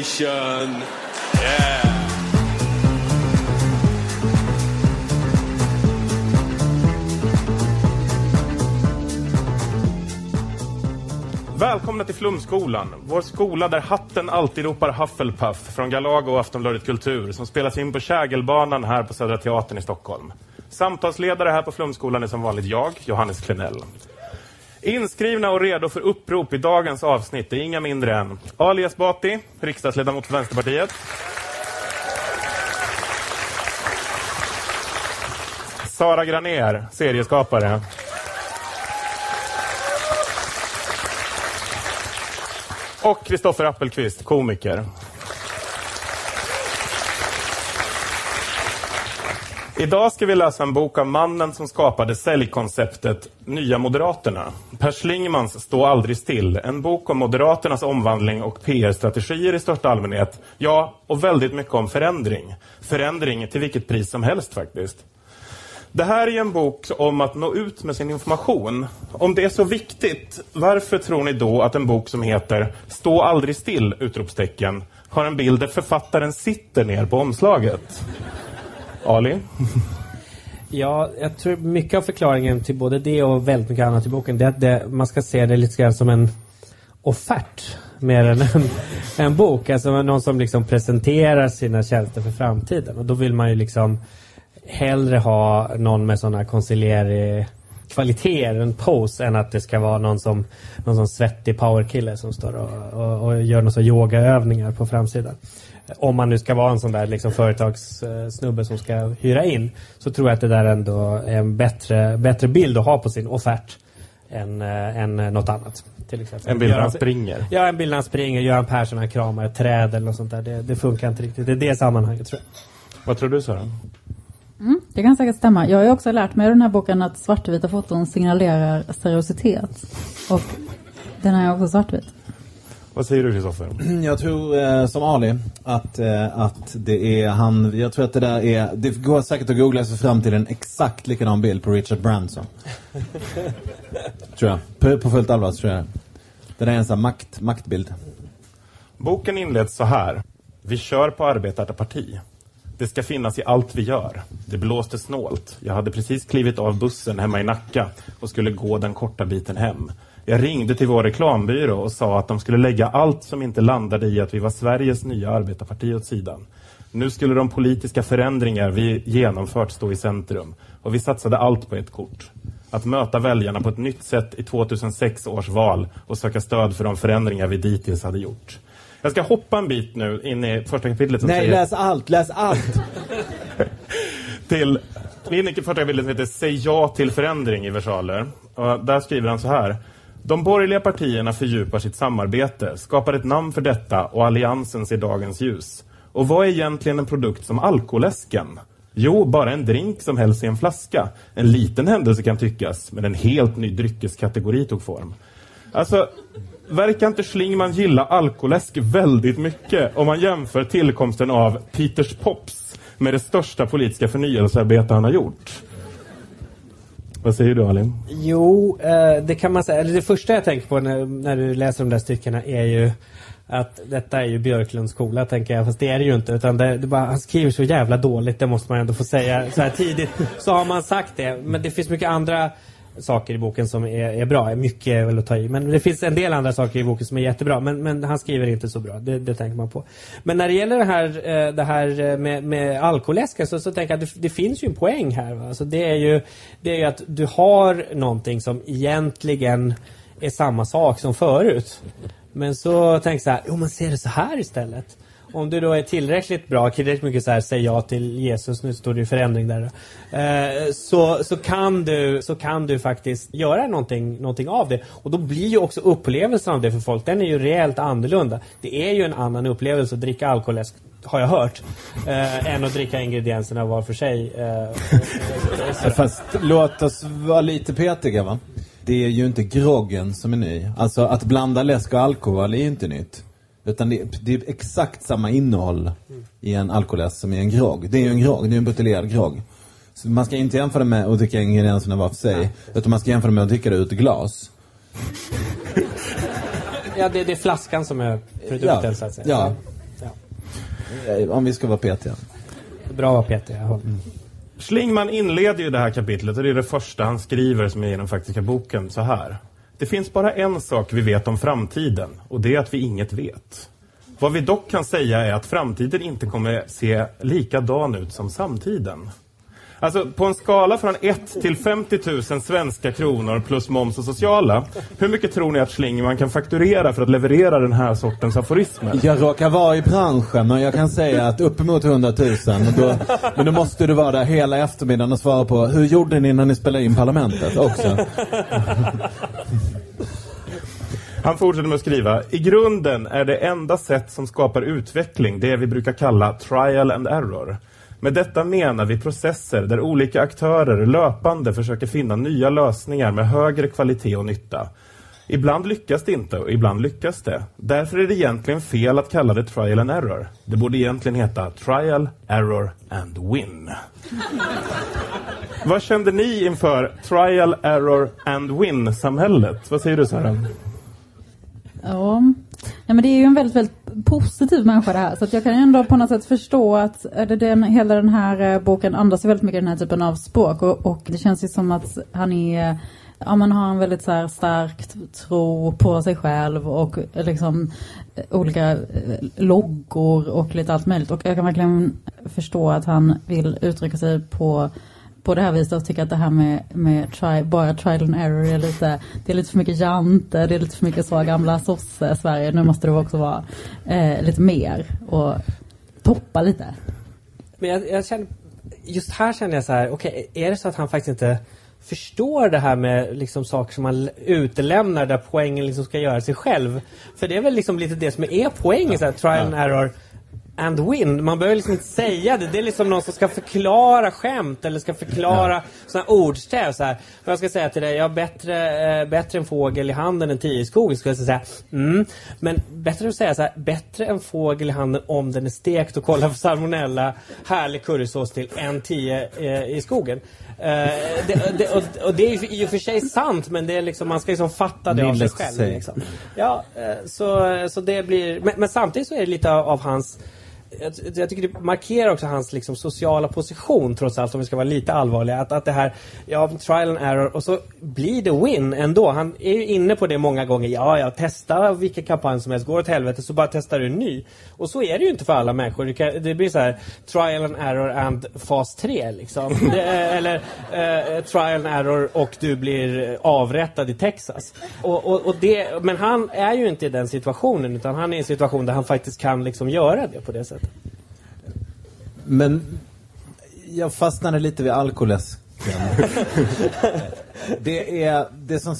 Nation. Yeah. Välkomna till Flumskolan, vår skola där hatten alltid ropar Hufflepuff från Galago och Aftonbladet Kultur som spelas in på Kägelbanan här på Södra Teatern i Stockholm. Samtalsledare här på Flumskolan är som vanligt jag, Johannes Klenell. Inskrivna och redo för upprop i dagens avsnitt är inga mindre än Ali Esbati, riksdagsledamot för Vänsterpartiet. Sara Graner, serieskapare. Och Kristoffer Appelqvist, komiker. Idag ska vi läsa en bok av mannen som skapade säljkonceptet Nya Moderaterna. Per Schlingmans Stå aldrig still. En bok om Moderaternas omvandling och PR-strategier i största allmänhet. Ja, och väldigt mycket om förändring. Förändring till vilket pris som helst faktiskt. Det här är en bok om att nå ut med sin information. Om det är så viktigt, varför tror ni då att en bok som heter Stå aldrig still! utropstecken har en bild där författaren sitter ner på omslaget? Ali? Ja, jag tror mycket av förklaringen till både det och väldigt mycket annat i boken det är att det, man ska se det lite grann som en offert mer än en, en bok. Alltså någon som liksom presenterar sina tjänster för framtiden. Och då vill man ju liksom hellre ha någon med sådana konciliär kvaliteter, en pose, än att det ska vara någon som någon sån svettig powerkille som står och, och, och gör några yogaövningar på framsidan. Om man nu ska vara en sån där liksom företagssnubbe som ska hyra in så tror jag att det där ändå är en bättre, bättre bild att ha på sin offert än, äh, än något annat. Till exempel. En bild när han springer? Ja, en bild när han springer. Göran Persson han kramar ett träd eller något sånt där. Det, det funkar inte riktigt. Det är det sammanhanget tror jag. Vad tror du Sara? Mm, det kan säkert stämma. Jag har ju också lärt mig i den här boken att svartvita foton signalerar seriositet. Och den här är också svartvit. Vad säger du Kristoffer? Jag tror eh, som Ali att, eh, att det är han, jag tror att det där är, det går säkert att googla sig fram till en exakt likadan bild på Richard Branson. tror jag. På, på fullt allvar tror jag det. Där är en sån makt, maktbild. Boken inleds så här. Vi kör på arbetarparti. Det ska finnas i allt vi gör. Det blåste snålt. Jag hade precis klivit av bussen hemma i Nacka och skulle gå den korta biten hem. Jag ringde till vår reklambyrå och sa att de skulle lägga allt som inte landade i att vi var Sveriges nya arbetarparti åt sidan. Nu skulle de politiska förändringar vi genomfört stå i centrum och vi satsade allt på ett kort. Att möta väljarna på ett nytt sätt i 2006 års val och söka stöd för de förändringar vi dittills hade gjort. Jag ska hoppa en bit nu in i första kapitlet som Nej, säger läs allt, läs allt! till inne i första kapitlet som heter Säg ja till förändring i versaler. Och där skriver han så här. De borgerliga partierna fördjupar sitt samarbete, skapar ett namn för detta och alliansen ser dagens ljus. Och vad är egentligen en produkt som alkoläsken? Jo, bara en drink som hälls i en flaska. En liten händelse kan tyckas, men en helt ny dryckeskategori tog form. Alltså, verkar inte Schlingman gilla alkoläsk väldigt mycket om man jämför tillkomsten av Peters Pops med det största politiska förnyelsearbete han har gjort? Vad säger du, Alin? Jo, eh, det kan man säga. Eller det första jag tänker på när, när du läser de där styckena är ju att detta är ju Björklunds skola, tänker jag. Fast det är det ju inte. Utan det, det bara, han skriver så jävla dåligt, det måste man ändå få säga så här tidigt. Så har man sagt det. Men det finns mycket andra saker i boken som är, är bra. Mycket är väl att ta i. Men det finns en del andra saker i boken som är jättebra. Men, men han skriver inte så bra. Det, det tänker man på. Men när det gäller det här, eh, det här eh, med, med alkoläsken så, så tänker jag att det, det finns ju en poäng här. Va? Alltså det, är ju, det är ju att du har någonting som egentligen är samma sak som förut. Men så tänker jag så här, jo man ser det så här istället. Om du då är tillräckligt bra, tillräckligt mycket så här, säg ja till Jesus, nu står det ju förändring där. Eh, så, så, kan du, så kan du faktiskt göra någonting, någonting av det. Och då blir ju också upplevelsen av det för folk, den är ju rejält annorlunda. Det är ju en annan upplevelse att dricka alkoläsk, har jag hört, eh, än att dricka ingredienserna var för sig. Eh, Fast låt oss vara lite petiga va. Det är ju inte groggen som är ny. Alltså att blanda läsk och alkohol är ju inte nytt. Utan det, det är exakt samma innehåll i en alkoläsk som i en grogg. Det är ju en grogg, det är en buteljerad grogg. Så man ska inte jämföra med att dricka ingredienserna var för sig. Utan man ska jämföra med att dricka det ett glas. ja det, det är flaskan som är produkten Ja. så att säga. Ja. Ja. Eh, Om vi ska vara petiga. Bra Peter, jag håller. Schlingman inleder ju det här kapitlet och det är det första han skriver som är i den faktiska boken så här. Det finns bara en sak vi vet om framtiden och det är att vi inget vet. Vad vi dock kan säga är att framtiden inte kommer se likadan ut som samtiden. Alltså på en skala från 1 till 50 000 svenska kronor plus moms och sociala. Hur mycket tror ni att Schlingman kan fakturera för att leverera den här sortens aforismer? Jag råkar vara i branschen men jag kan säga att uppemot 100 000. Då, men då måste du vara där hela eftermiddagen och svara på hur gjorde ni när ni spelade in Parlamentet också? Han fortsätter med att skriva. I grunden är det enda sätt som skapar utveckling det vi brukar kalla trial and error. Med detta menar vi processer där olika aktörer löpande försöker finna nya lösningar med högre kvalitet och nytta. Ibland lyckas det inte och ibland lyckas det. Därför är det egentligen fel att kalla det trial and error. Det borde egentligen heta trial, error and win. Vad kände ni inför trial, error and win-samhället? Vad säger du Sören? Ja. ja, men det är ju en väldigt, väldigt positiv människa det här. Så att jag kan ju ändå på något sätt förstå att det den, hela den här eh, boken andas ju väldigt mycket den här typen av språk. Och, och det känns ju som att han är, ja man har en väldigt så här stark tro på sig själv och eh, liksom eh, olika loggor och lite allt möjligt. Och jag kan verkligen förstå att han vill uttrycka sig på på det här viset och tycker att det här med, med try, bara trial and error är lite, det är lite för mycket jante, det är lite för mycket så gamla sosse Sverige. Nu måste det också vara eh, lite mer och toppa lite. Men jag, jag känner, just här känner jag så här, okej, är det så att han faktiskt inte förstår det här med liksom saker som man utelämnar där poängen liksom ska göra sig själv? För det är väl liksom lite det som är poängen, så här, trial and error and win. Man behöver liksom inte säga det. Det är liksom någon som ska förklara skämt eller ska förklara ja. sådana ordstäv. Så här. Om jag ska säga till dig, jag har bättre, eh, bättre en fågel i handen än tio i skogen. Skulle jag säga, mm. Men bättre att säga så här, bättre en fågel i handen om den är stekt och kolla för salmonella, härlig currysås till, än tio eh, i skogen. Uh, det, det, och, och, det är ju i och för sig sant men det är liksom, man ska liksom fatta det av sig själv. Liksom. Ja, uh, så, så det blir, men, men, samtidigt så är det lite av, av hans jag, jag, tycker det markerar också hans liksom, sociala position trots allt om vi ska vara lite allvarliga. Att, att det här, ja, trial and error och så blir det win ändå. Han är ju inne på det många gånger. Ja, ja, testa vilken kampanj som helst. Går åt helvete så bara testar du en ny. Och så är det ju inte för alla människor. Det, kan, det blir så här trial and error and fas 3 liksom. Det, eller eh, eh, trial and error och du blir avrättad i Texas. Och, och, och det, men han är ju inte i den situationen utan han är i en situation där han faktiskt kan liksom göra det på det sättet. Men jag fastnade lite vid alkoläsken. det, är, det som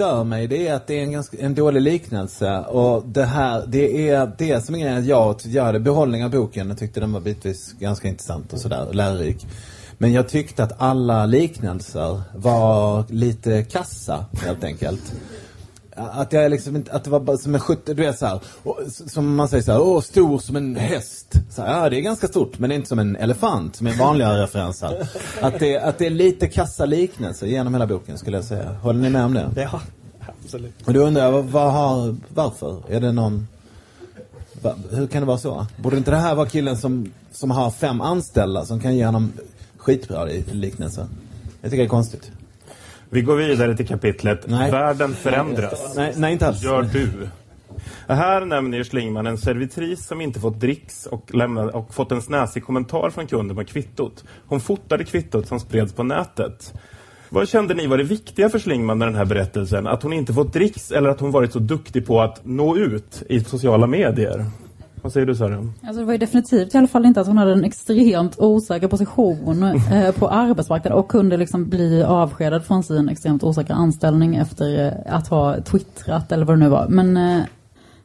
stör mig det är att det är en, ganska, en dålig liknelse. Och det här, det är det som är grejen. Jag, hade behållning av boken. Jag tyckte den var bitvis ganska intressant och sådär, lärorik. Men jag tyckte att alla liknelser var lite kassa, helt enkelt. Att jag liksom inte, att det var bara som en 70, du vet så här, och, som man säger så här, åh, stor som en häst. Så här, ja, det är ganska stort, men det är inte som en elefant, som är vanliga referenser. Att det, att det är lite kassa liknelser genom hela boken, skulle jag säga. Håller ni med om det? Ja, absolut. Och då undrar jag, vad, vad har, varför? Är det någon, va, hur kan det vara så? Borde inte det här vara killen som, som har fem anställda, som kan ge honom skitbra liknelser? Jag tycker det är konstigt. Vi går vidare till kapitlet Nej. Världen förändras. Nej, nej inte alls. Gör du. Här nämner Schlingman en servitris som inte fått dricks och, lämnade, och fått en snäsig kommentar från kunden på kvittot. Hon fotade kvittot som spreds på nätet. Vad kände ni var det viktiga för Schlingman med den här berättelsen? Att hon inte fått dricks eller att hon varit så duktig på att nå ut i sociala medier? Vad säger du Sara? Alltså det var ju definitivt i alla fall inte att hon hade en extremt osäker position eh, på arbetsmarknaden och kunde liksom bli avskedad från sin extremt osäkra anställning efter eh, att ha twittrat eller vad det nu var. Men eh,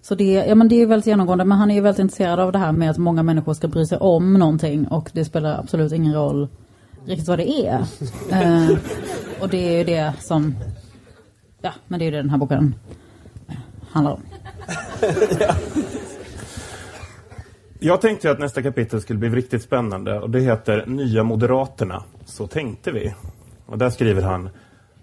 så det, ja, men det är väldigt genomgående, men han är ju väldigt intresserad av det här med att många människor ska bry sig om någonting och det spelar absolut ingen roll riktigt vad det är. Eh, och det är ju det som, ja, men det är ju det den här boken handlar om. Jag tänkte att nästa kapitel skulle bli riktigt spännande och det heter Nya Moderaterna. Så tänkte vi. Och där skriver han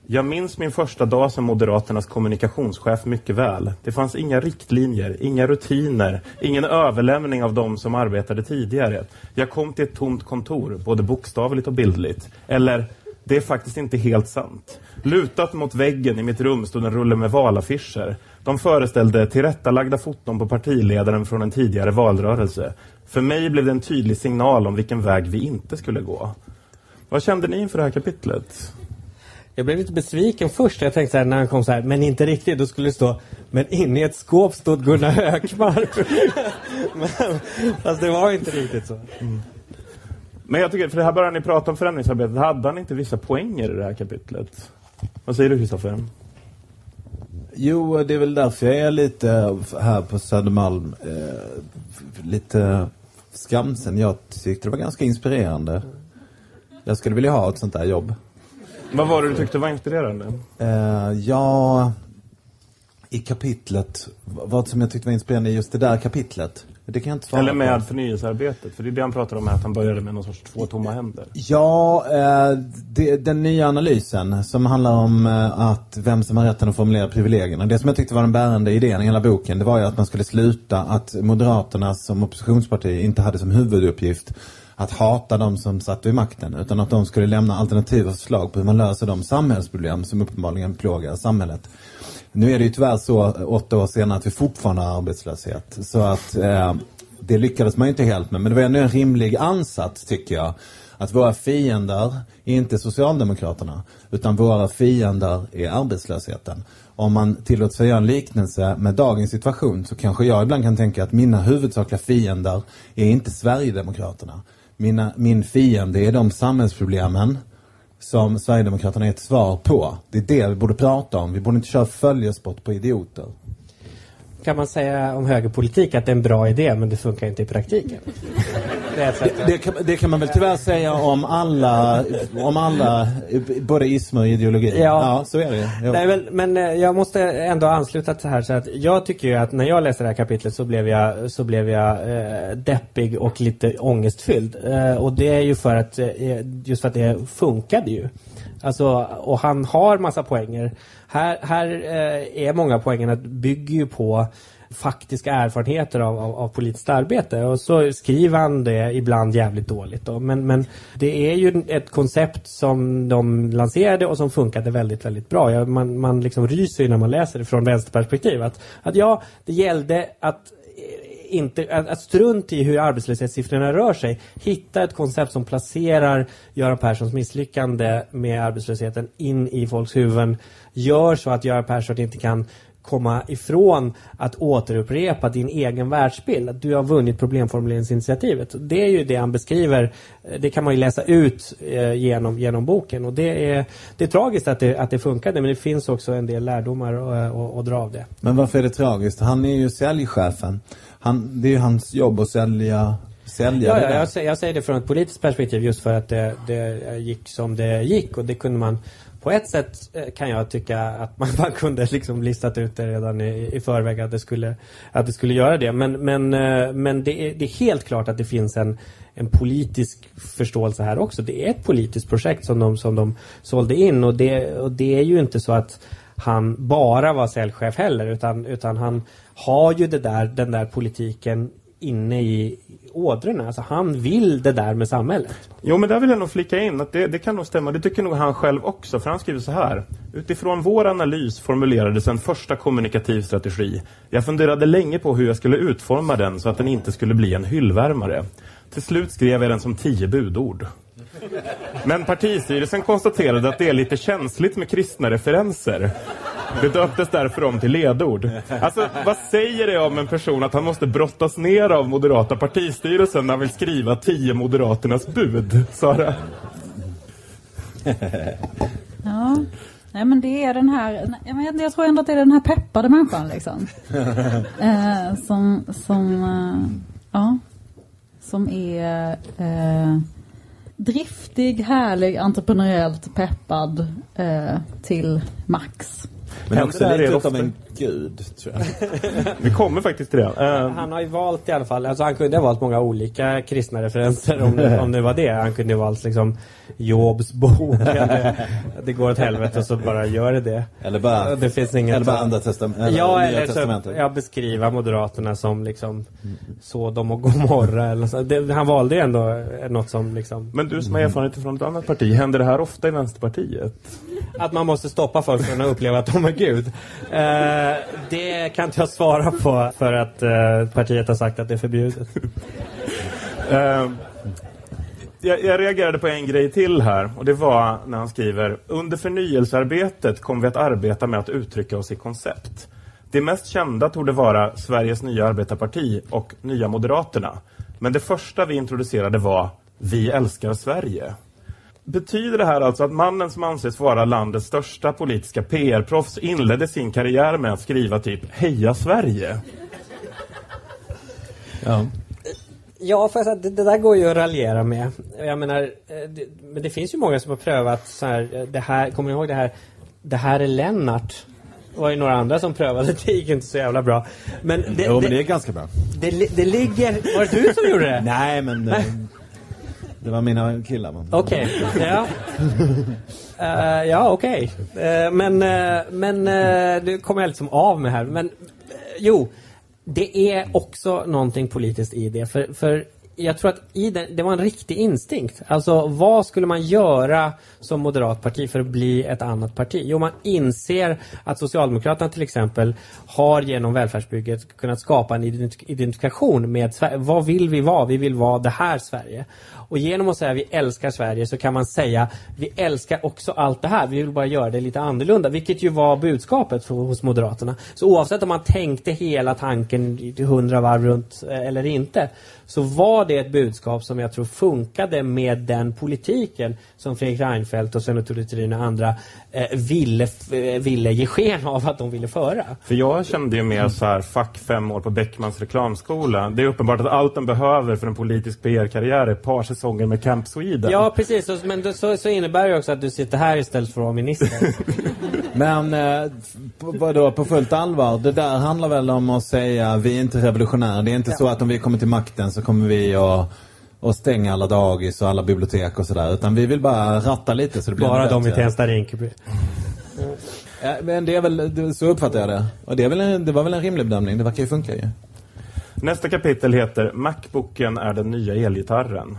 Jag minns min första dag som Moderaternas kommunikationschef mycket väl. Det fanns inga riktlinjer, inga rutiner, ingen överlämning av de som arbetade tidigare. Jag kom till ett tomt kontor, både bokstavligt och bildligt. Eller, det är faktiskt inte helt sant. Lutat mot väggen i mitt rum stod en rulle med valaffischer. De föreställde tillrättalagda foton på partiledaren från en tidigare valrörelse. För mig blev det en tydlig signal om vilken väg vi inte skulle gå. Vad kände ni inför det här kapitlet? Jag blev lite besviken först. Jag tänkte så här, när han kom så här, men inte riktigt. Då skulle det stå, men inne i ett skåp stod Gunnar Hökmark. men, fast det var inte riktigt så. Mm. Men jag tycker, för det här börjar ni prata om förändringsarbetet. Hade han inte vissa poänger i det här kapitlet? Vad säger du Kristoffer? Jo, det är väl därför jag är lite här på Södermalm eh, lite skamsen. Jag tyckte det var ganska inspirerande. Jag skulle vilja ha ett sånt där jobb. Vad var det du tyckte var inspirerande? Uh, ja, i kapitlet, vad som jag tyckte var inspirerande i just det där kapitlet. Det kan jag inte Eller med på. förnyelsearbetet, för det är det han pratar om här, att han började med någon sorts två tomma händer. Ja, eh, det, den nya analysen som handlar om eh, att vem som har rätten att formulera privilegierna. Det som jag tyckte var den bärande idén i hela boken, det var ju att man skulle sluta att Moderaterna som oppositionsparti inte hade som huvuduppgift att hata de som satt vid makten utan att de skulle lämna alternativa förslag på hur man löser de samhällsproblem som uppenbarligen plågar samhället. Nu är det ju tyvärr så åtta år senare att vi fortfarande har arbetslöshet. Så att eh, det lyckades man ju inte helt med. Men det var ändå en rimlig ansats tycker jag. Att våra fiender är inte Socialdemokraterna utan våra fiender är arbetslösheten. Om man tillåter sig göra en liknelse med dagens situation så kanske jag ibland kan tänka att mina huvudsakliga fiender är inte Sverigedemokraterna mina, min fiende är de samhällsproblemen som Sverigedemokraterna är ett svar på. Det är det vi borde prata om. Vi borde inte köra följesport på idioter kan man säga om högerpolitik att det är en bra idé men det funkar inte i praktiken. Det, det, kan, det, kan, man väl tyvärr säga om alla, om alla både ismer och ideologi. Ja, ja så är det. Nej, men, men eh, jag måste ändå ansluta till det här så att jag tycker ju att när jag läste det här kapitlet så blev jag, så blev jag eh, deppig och lite ångestfylld. Eh, och det är ju för att, eh, just för att det funkade ju. Alltså, och han har massa poänger. Här, här eh, är många poängerna bygger ju på faktiska erfarenheter av, av, av, politiskt arbete och så skriver han det ibland jävligt dåligt då. Men, men det är ju ett koncept som de lanserade och som funkade väldigt, väldigt bra. Ja, man, man liksom ryser ju när man läser det från vänsterperspektiv. Att, att ja, det gällde att eh, inte, att, att strunt i hur arbetslöshetssiffrorna rör sig. Hitta ett koncept som placerar Göran Perssons misslyckande med arbetslösheten in i folks huvuden. Gör så att Göran Persson inte kan komma ifrån att återupprepa din egen världsbild. Att du har vunnit problemformuleringsinitiativet. Det är ju det han beskriver. Det kan man ju läsa ut eh, genom, genom boken. Och det är, det är tragiskt att det, att det funkade men det finns också en del lärdomar att, att dra av det. Men varför är det tragiskt? Han är ju säljchefen. Han, det är ju hans jobb att sälja Sälja ja, ja jag, säger, jag, säger det från ett politiskt perspektiv just för att det, det, gick som det gick och det kunde man på ett sätt eh, kan jag tycka att man, man kunde liksom listat ut det redan i, i förväg att det skulle, att det skulle göra det. Men, men, eh, men det, är, det är helt klart att det finns en, en politisk förståelse här också. Det är ett politiskt projekt som de, som de sålde in och det, och det är ju inte så att han bara var säljchef heller utan, utan han har ju det där, den där politiken inne i ådrorna. Alltså han vill det där med samhället. Jo men där vill jag nog flika in att det, det kan nog stämma. Det tycker nog han själv också. För han skriver så här. Utifrån vår analys formulerades en första kommunikativ strategi. Jag funderade länge på hur jag skulle utforma den så att den inte skulle bli en hyllvärmare. Till slut skrev jag den som tio budord. Men partistyrelsen konstaterade att det är lite känsligt med kristna referenser. Det döptes därför om till ledord. Alltså, vad säger det om en person att han måste brottas ner av moderata partistyrelsen när han vill skriva tio moderaternas bud, Sara? Ja, nej men det är den här, jag, jag tror ändå att det är den här peppade människan liksom. eh, som, som, eh, ja, som är eh, driftig, härlig, entreprenöriellt peppad eh, till max. Men Händer också lite utav en gud, tror jag. Vi kommer faktiskt till det. Eh, Han har ju valt i alla fall, alltså han kunde ha valt många olika kristna referenser om det, om det var det. Han kunde ha valt liksom Jobs bok eller Det går åt helvete och så bara gör det det. Eller bara, Det finns inget eller bara andra testamentet. Ja, nya eller så, testamentet. ja, beskriva Moderaterna som liksom Sodom och Gomorra eller så. Det, Han valde ju ändå något som liksom Men du som har erfarenhet från ett annat parti, händer det här ofta i Vänsterpartiet? Att man måste stoppa folk från att uppleva att de är Gud. Eh, det kan inte jag svara på för att eh, partiet har sagt att det är förbjudet. Eh, jag, jag reagerade på en grej till här och det var när han skriver Under förnyelsearbetet kommer vi att arbeta med att uttrycka oss i koncept. Det mest kända torde vara Sveriges nya arbetarparti och Nya Moderaterna. Men det första vi introducerade var Vi älskar Sverige. Betyder det här alltså att mannen som anses vara landets största politiska PR-proffs inledde sin karriär med att skriva typ Heja Sverige? Ja. Ja, för att det, det där går ju att raljera med. Jag menar, eh, det, men det finns ju många som har prövat så här, eh, det här, kommer ni ihåg det här, det här är Lennart. Det var ju några andra som prövade, det gick inte så jävla bra. Men det, Jo, men det är ganska bra. det ligger, var det du som gjorde det? Nej, men eh, det var mina killar. Okej, Okej, ja. Uh, ja, okej. Eh, men uh, men eh, uh, det kommer jag liksom av med här. Men jo, det är också någonting politiskt i det. För, för jag tror att i den, det var en riktig instinkt. Alltså vad skulle man göra som moderat parti för att bli ett annat parti? Jo, man inser att Socialdemokraterna till exempel har genom välfärdsbygget kunnat skapa en identifikation med Sverige. Vad vill vi vara? Vi vill vara det här Sverige. Och genom att säga vi älskar Sverige så kan man säga vi älskar också allt det här. Vi vill bara göra det lite annorlunda. Vilket ju var budskapet för, hos Moderaterna. Så oavsett om man tänkte hela tanken hundra varv runt eh, eller inte så var det ett budskap som jag tror funkade med den politiken som Fredrik Reinfeldt och Sven-Otto Littorin och andra eh, ville, eh, ville ge sken av att de ville föra. För jag kände ju mer så här, fuck fem år på Beckmans reklamskola. Det är uppenbart att allt de behöver för en politisk PR-karriär är ett par säsonger med Camp Sweden. Ja, precis. Och- Men det, så, så innebär det också att du sitter här istället för att vara minister. Men eh, på, vadå, på fullt allvar, det där handlar väl om att säga vi är inte revolutionära. Det är inte så att om vi kommer till makten så kommer vi att och stänga alla dagis och alla bibliotek och sådär. Utan vi vill bara ratta lite så det blir Bara de i bättre. Tensta Rinkeby. Ja, men det är väl, så uppfattar jag det. Och det, är väl en, det var väl en rimlig bedömning. Det verkar ju funka ju. Nästa kapitel heter Macbooken är den nya elgitarren.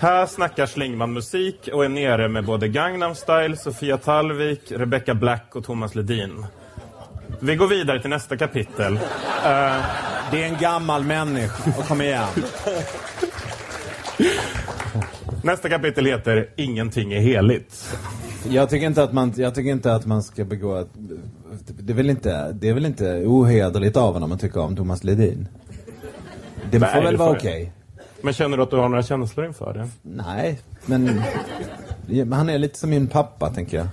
Här snackar Schlingman musik och är nere med både Gangnam Style, Sofia Tallvik, Rebecca Black och Thomas Ledin. Vi går vidare till nästa kapitel. Eh, Det är en gammal människa. Och kom igen. nästa kapitel heter Ingenting är heligt. Jag tycker inte att man, jag tycker inte att man ska begå ett, det är väl inte, det är väl inte ohederligt av honom att tycka om Thomas Ledin? Det Nej, får väl vara okej? Men känner du att du har några känslor inför det? Nej, men men han är lite som min pappa, tänker jag.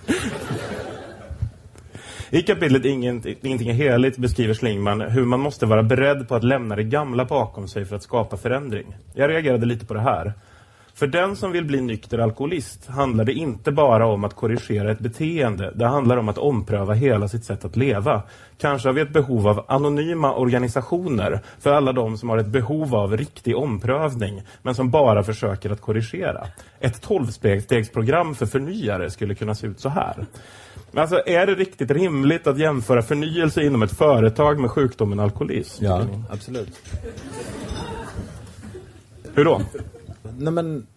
I kapitlet Ingen, Ingenting är heligt beskriver Schlingman hur man måste vara beredd på att lämna det gamla bakom sig för att skapa förändring. Jag reagerade lite på det här. För den som vill bli nykter alkoholist handlar det inte bara om att korrigera ett beteende. Det handlar om att ompröva hela sitt sätt att leva. Kanske har vi ett behov av anonyma organisationer för alla de som har ett behov av riktig omprövning men som bara försöker att korrigera. Ett tolvstegsprogram för förnyare skulle kunna se ut så här. Alltså, är det riktigt rimligt att jämföra förnyelse inom ett företag med sjukdomen alkoholism? Ja, absolut. Hur då? Nej men,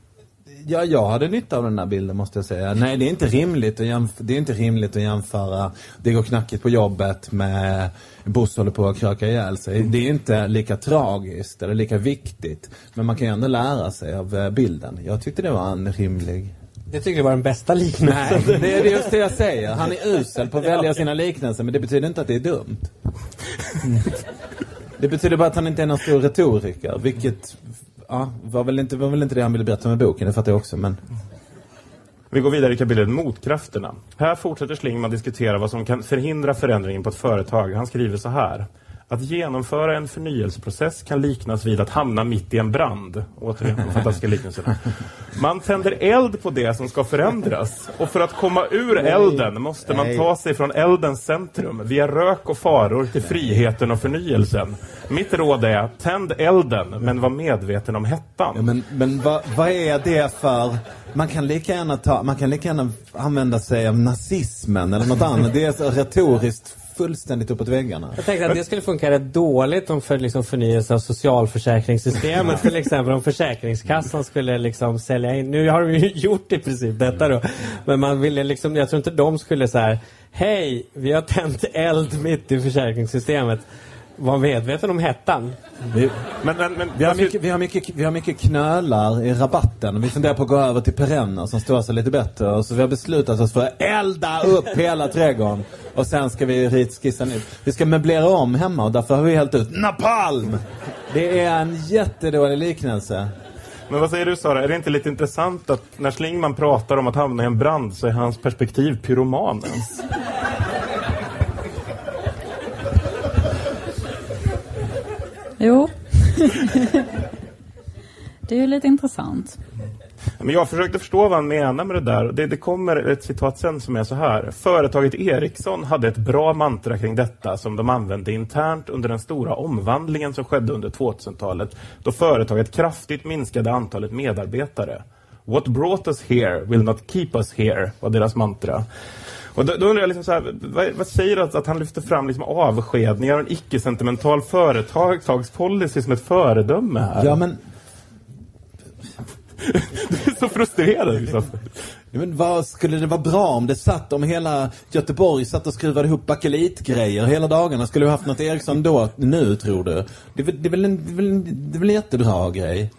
ja, jag hade nytta av den här bilden måste jag säga. Nej, det är inte rimligt att jämföra, det är inte rimligt att jämföra det går knackigt på jobbet med Bosse håller på att kröka ihjäl sig. Det är inte lika tragiskt eller lika viktigt. Men man kan ju ändå lära sig av eh, bilden. Jag tyckte det var en rimlig Det tycker jag var den bästa liknelsen. Nej, det är just det jag säger. Han är usel på att välja sina liknelser, men det betyder inte att det är dumt. Det betyder bara att han inte är någon stor retoriker, vilket ja, var, väl inte, var väl inte det han ville berätta med boken, det fattar jag också, men Vi går vidare i kapitlet Motkrafterna. Här fortsätter Schlingman diskutera vad som kan förhindra förändringen på ett företag. Han skriver så här. Att genomföra en förnyelseprocess kan liknas vid att hamna mitt i en brand. Återigen, de fantastiska liknelserna. Man tänder eld på det som ska förändras. Och för att komma ur elden måste man ta sig från eldens centrum via rök och faror till friheten och förnyelsen. Mitt råd är, tänd elden men var medveten om hettan. Ja, men men vad, vad är det för... Man kan, lika gärna ta, man kan lika gärna använda sig av nazismen eller något annat. Det är så retoriskt fullständigt uppåt väggarna. Jag tänkte att det skulle funka rätt dåligt om för liksom förnyelse av socialförsäkringssystemet till liksom, exempel. Om Försäkringskassan skulle liksom sälja in. Nu har de ju gjort i princip detta då. Men man ville liksom, jag tror inte de skulle så här. Hej, vi har tänt eld mitt i försäkringssystemet. Var medveten om hettan. Vi, Men, men, men, vi, har mycket, vi, har mycket, vi har mycket knölar i rabatten. Vi funderar på att gå över till perenner som står sig lite bättre. Och så vi har beslutat oss för att elda upp hela trädgården. Och sen ska vi ritskissa nytt. Vi ska möblera om hemma och därför har vi helt ut napalm. Det är en jättedålig liknelse. men vad säger du Sara, är det inte lite intressant att när Schlingman pratar om att hamna i en brand så är hans perspektiv pyromanens? Jo. det är ju lite intressant. Men jag försökte förstå vad han menar med det där. Det, det kommer ett citat sen som är så här. Företaget Ericsson hade ett bra mantra kring detta som de använde internt under den stora omvandlingen som skedde under 2000-talet då företaget kraftigt minskade antalet medarbetare. What brought us here will not keep us here var deras mantra. Och då, då undrar jag liksom så här, vad, vad säger du att, att han lyfter fram liksom avskedningar och en icke-sentimental företagspolicy som ett föredöme här? Ja men, Du är så frustrerad liksom. men vad skulle det vara bra om det satt, om hela Göteborg satt och skruvade ihop bakelitgrejer hela dagarna? Skulle vi haft något Ericsson då, nu tror du? Det är, väl- det är väl en, det är väl en, det är väl en jättebra grej?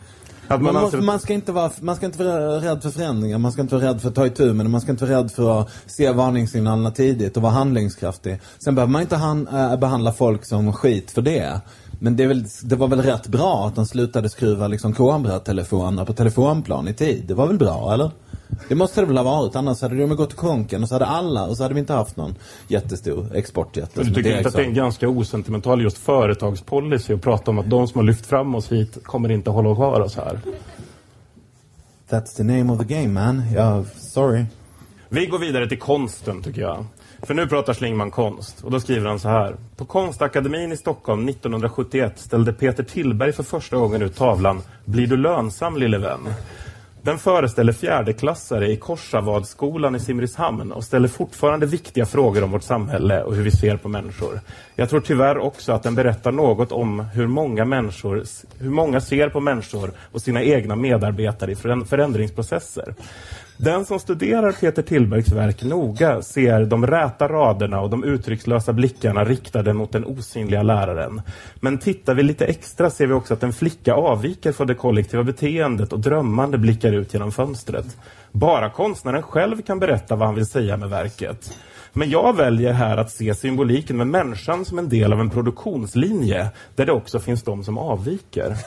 Man, man måste, anser- man, ska inte vara, man ska inte vara rädd för förändringar, man ska inte vara rädd för att ta itu med det, man ska inte vara rädd för att se varningssignalerna tidigt och vara handlingskraftig. Sen behöver man inte han, äh, behandla folk som skit för det. Men det, väl, det var väl rätt bra att de slutade skruva liksom Cobra-telefoner på telefonplan i tid. Det var väl bra, eller? Det måste det väl ha varit, annars hade de gått i konken och så hade alla, och så hade vi inte haft någon jättestor exportjätte. Du tycker inte att det är en ganska osentimental just företagspolicy att prata om att de som har lyft fram oss hit kommer inte hålla kvar oss här? That's the name of the game man. Ja, sorry. Vi går vidare till konsten tycker jag. För nu pratar Schlingman konst och då skriver han så här. På Konstakademin i Stockholm 1971 ställde Peter Tillberg för första gången ut tavlan Blir du lönsam lille vän? Den föreställer fjärdeklassare i Korsavadsskolan i Simrishamn och ställer fortfarande viktiga frågor om vårt samhälle och hur vi ser på människor. Jag tror tyvärr också att den berättar något om hur många, människor, hur många ser på människor och sina egna medarbetare i förändringsprocesser. Den som studerar Peter Tillbergs verk noga ser de räta raderna och de uttryckslösa blickarna riktade mot den osynliga läraren. Men tittar vi lite extra ser vi också att en flicka avviker från det kollektiva beteendet och drömmande blickar ut genom fönstret. Bara konstnären själv kan berätta vad han vill säga med verket. Men jag väljer här att se symboliken med människan som en del av en produktionslinje där det också finns de som avviker.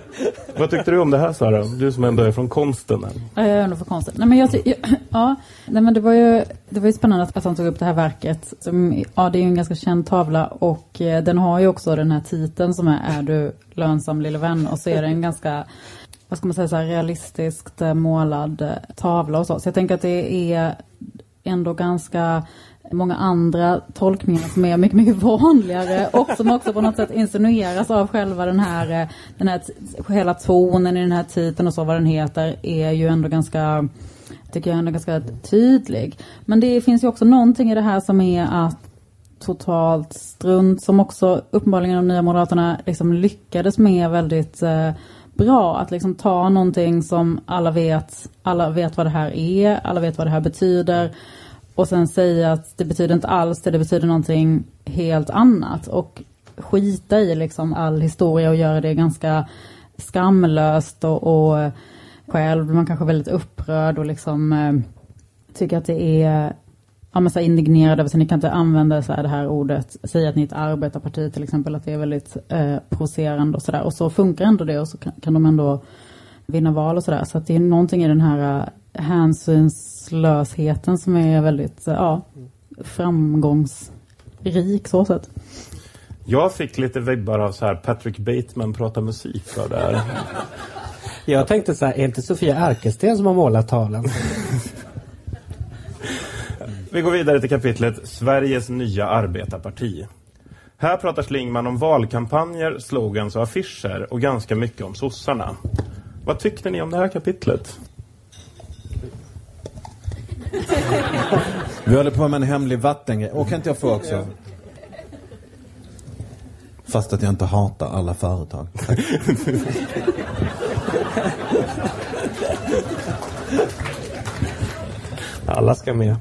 Vad tyckte du om det här Sara? Du som ändå är från konsten. Ja, jag är ändå för konstigt. Nej, men jag, ja, nej, men det var ju, det var ju spännande att, att han tog upp det här verket. Som, ja, det är ju en ganska känd tavla och eh, den har ju också den här titeln som är Är du lönsam lille vän? Och så är det en ganska, vad ska man säga, så här, realistiskt eh, målad eh, tavla och så. Så jag tänker att det är ändå ganska många andra tolkningar som är mycket, mycket vanligare och som också på något sätt insinueras av själva den här, eh, den här hela tonen i den här titeln och så vad den heter är ju ändå ganska tycker jag ändå ganska tydlig. Men det finns ju också någonting i det här som är att totalt strunt som också uppenbarligen de nya moderaterna liksom lyckades med väldigt eh, bra. Att liksom ta någonting som alla vet, alla vet vad det här är, alla vet vad det här betyder och sen säga att det betyder inte alls det, det betyder någonting helt annat. Och skita i liksom all historia och göra det ganska skamlöst och, och själv man kanske väldigt upprörd och liksom eh, tycker att det är ja, men så indignerad över sig. Ni kan inte använda så här det här ordet, säga att ni är ett arbetarparti till exempel, att det är väldigt eh, provocerande och sådär. Och så funkar ändå det och så kan, kan de ändå vinna val och sådär. Så att det är någonting i den här eh, hänsyns hänsynslösheten som är väldigt, eh, ja, framgångsrik så sett. Jag fick lite vibbar av så här Patrick Bateman pratar musik av det här. Jag tänkte så här, är inte Sofia Arkelsten som har målat tavlan? Vi går vidare till kapitlet Sveriges nya arbetarparti. Här pratar Schlingman om valkampanjer, slogans och affischer och ganska mycket om sossarna. Vad tyckte ni om det här kapitlet? Vi håller på med en hemlig vattengrej. Och kan inte jag få också? Fast att jag inte hatar alla företag. Alla ska med.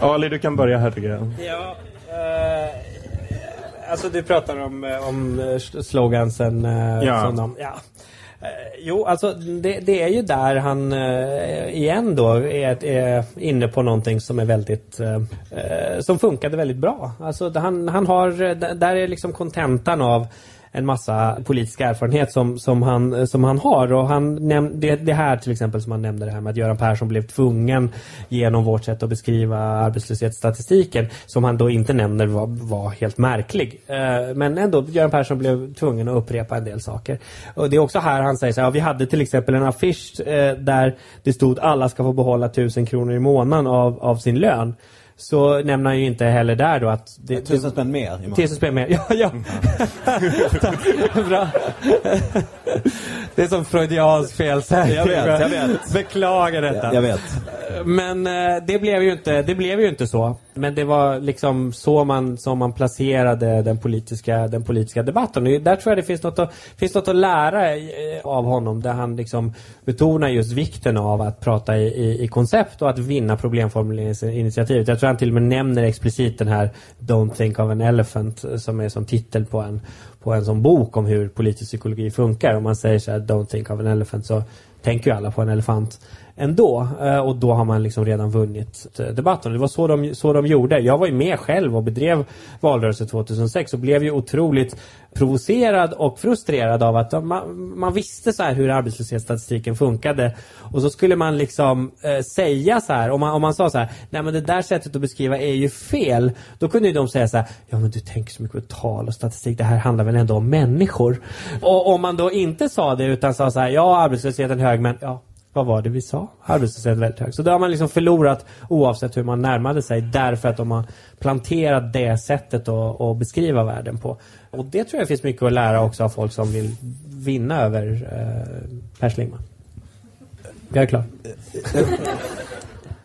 Ali, du kan börja här tycker jag. Ja, eh, alltså du pratar om, eh, om eh, slogansen. Eh, Ja. Som de, ja. Eh, jo, alltså det, det är ju där han eh, igen då är, är inne på någonting som är väldigt eh, eh som funkade väldigt bra. Alltså han, han har, eh, där är liksom kontentan av en massa politisk erfarenhet som, som, han, som han har. Och han näm- det, det här till exempel som han nämnde det här med att Göran Persson blev tvungen genom vårt sätt att beskriva arbetslöshetsstatistiken som han då inte nämner var, var helt märklig. Eh, men ändå, Göran Persson blev tvungen att upprepa en del saker. Och det är också här han säger så här, ja, vi hade till exempel en affisch eh, där det stod alla ska få behålla tusen kronor i månaden av, av sin lön. Så nämner han ju inte heller där då att det, Tusen spänn mer. Tusen spänn mer. Ja, ja. Bra. Det är som freudiansk felsägning. Jag vet, jag vet. Beklagar detta. Jag vet. Men eh, det blev ju inte, det blev ju inte så. Men det var liksom så man, som man placerade den politiska, den politiska debatten. Och där tror jag det finns något att, finns något att lära eh, av honom. Där han liksom betonar just vikten av att prata i, i, i koncept och att vinna problemformuleringsinitiativet. Jag tror han till och med nämner explicit den här Don't think of an elephant eh, som är som titel på en, på en sån bok om hur politisk psykologi funkar. Om man säger så här Don't think of an elephant så tänker ju alla på en elefant ändå. Eh, och då har man liksom redan vunnit eh, debatten. Det var så de, så de gjorde. Jag var ju med själv och bedrev valrörelsen 2006 och blev ju otroligt provocerad och frustrerad av att de, man, man visste så här hur arbetslöshetsstatistiken funkade. Och så skulle man liksom eh, säga så här, om man, om man sa så här, nej men det där sättet att beskriva är ju fel. Då kunde ju de säga så här, ja men du tänker så mycket på tal och statistik, det här handlar väl ändå om människor. Och om man då inte sa det utan sa så här, ja arbetslösheten är hög men ja, vad var det vi sa? Arbetslösheten är väldigt hög. Så då har man liksom förlorat oavsett hur man närmade sig därför att de har planterat det sättet att, att beskriva världen på. Och det tror jag finns mycket att lära också av folk som vill vinna över eh, Per Schlingmann. Jag är klar.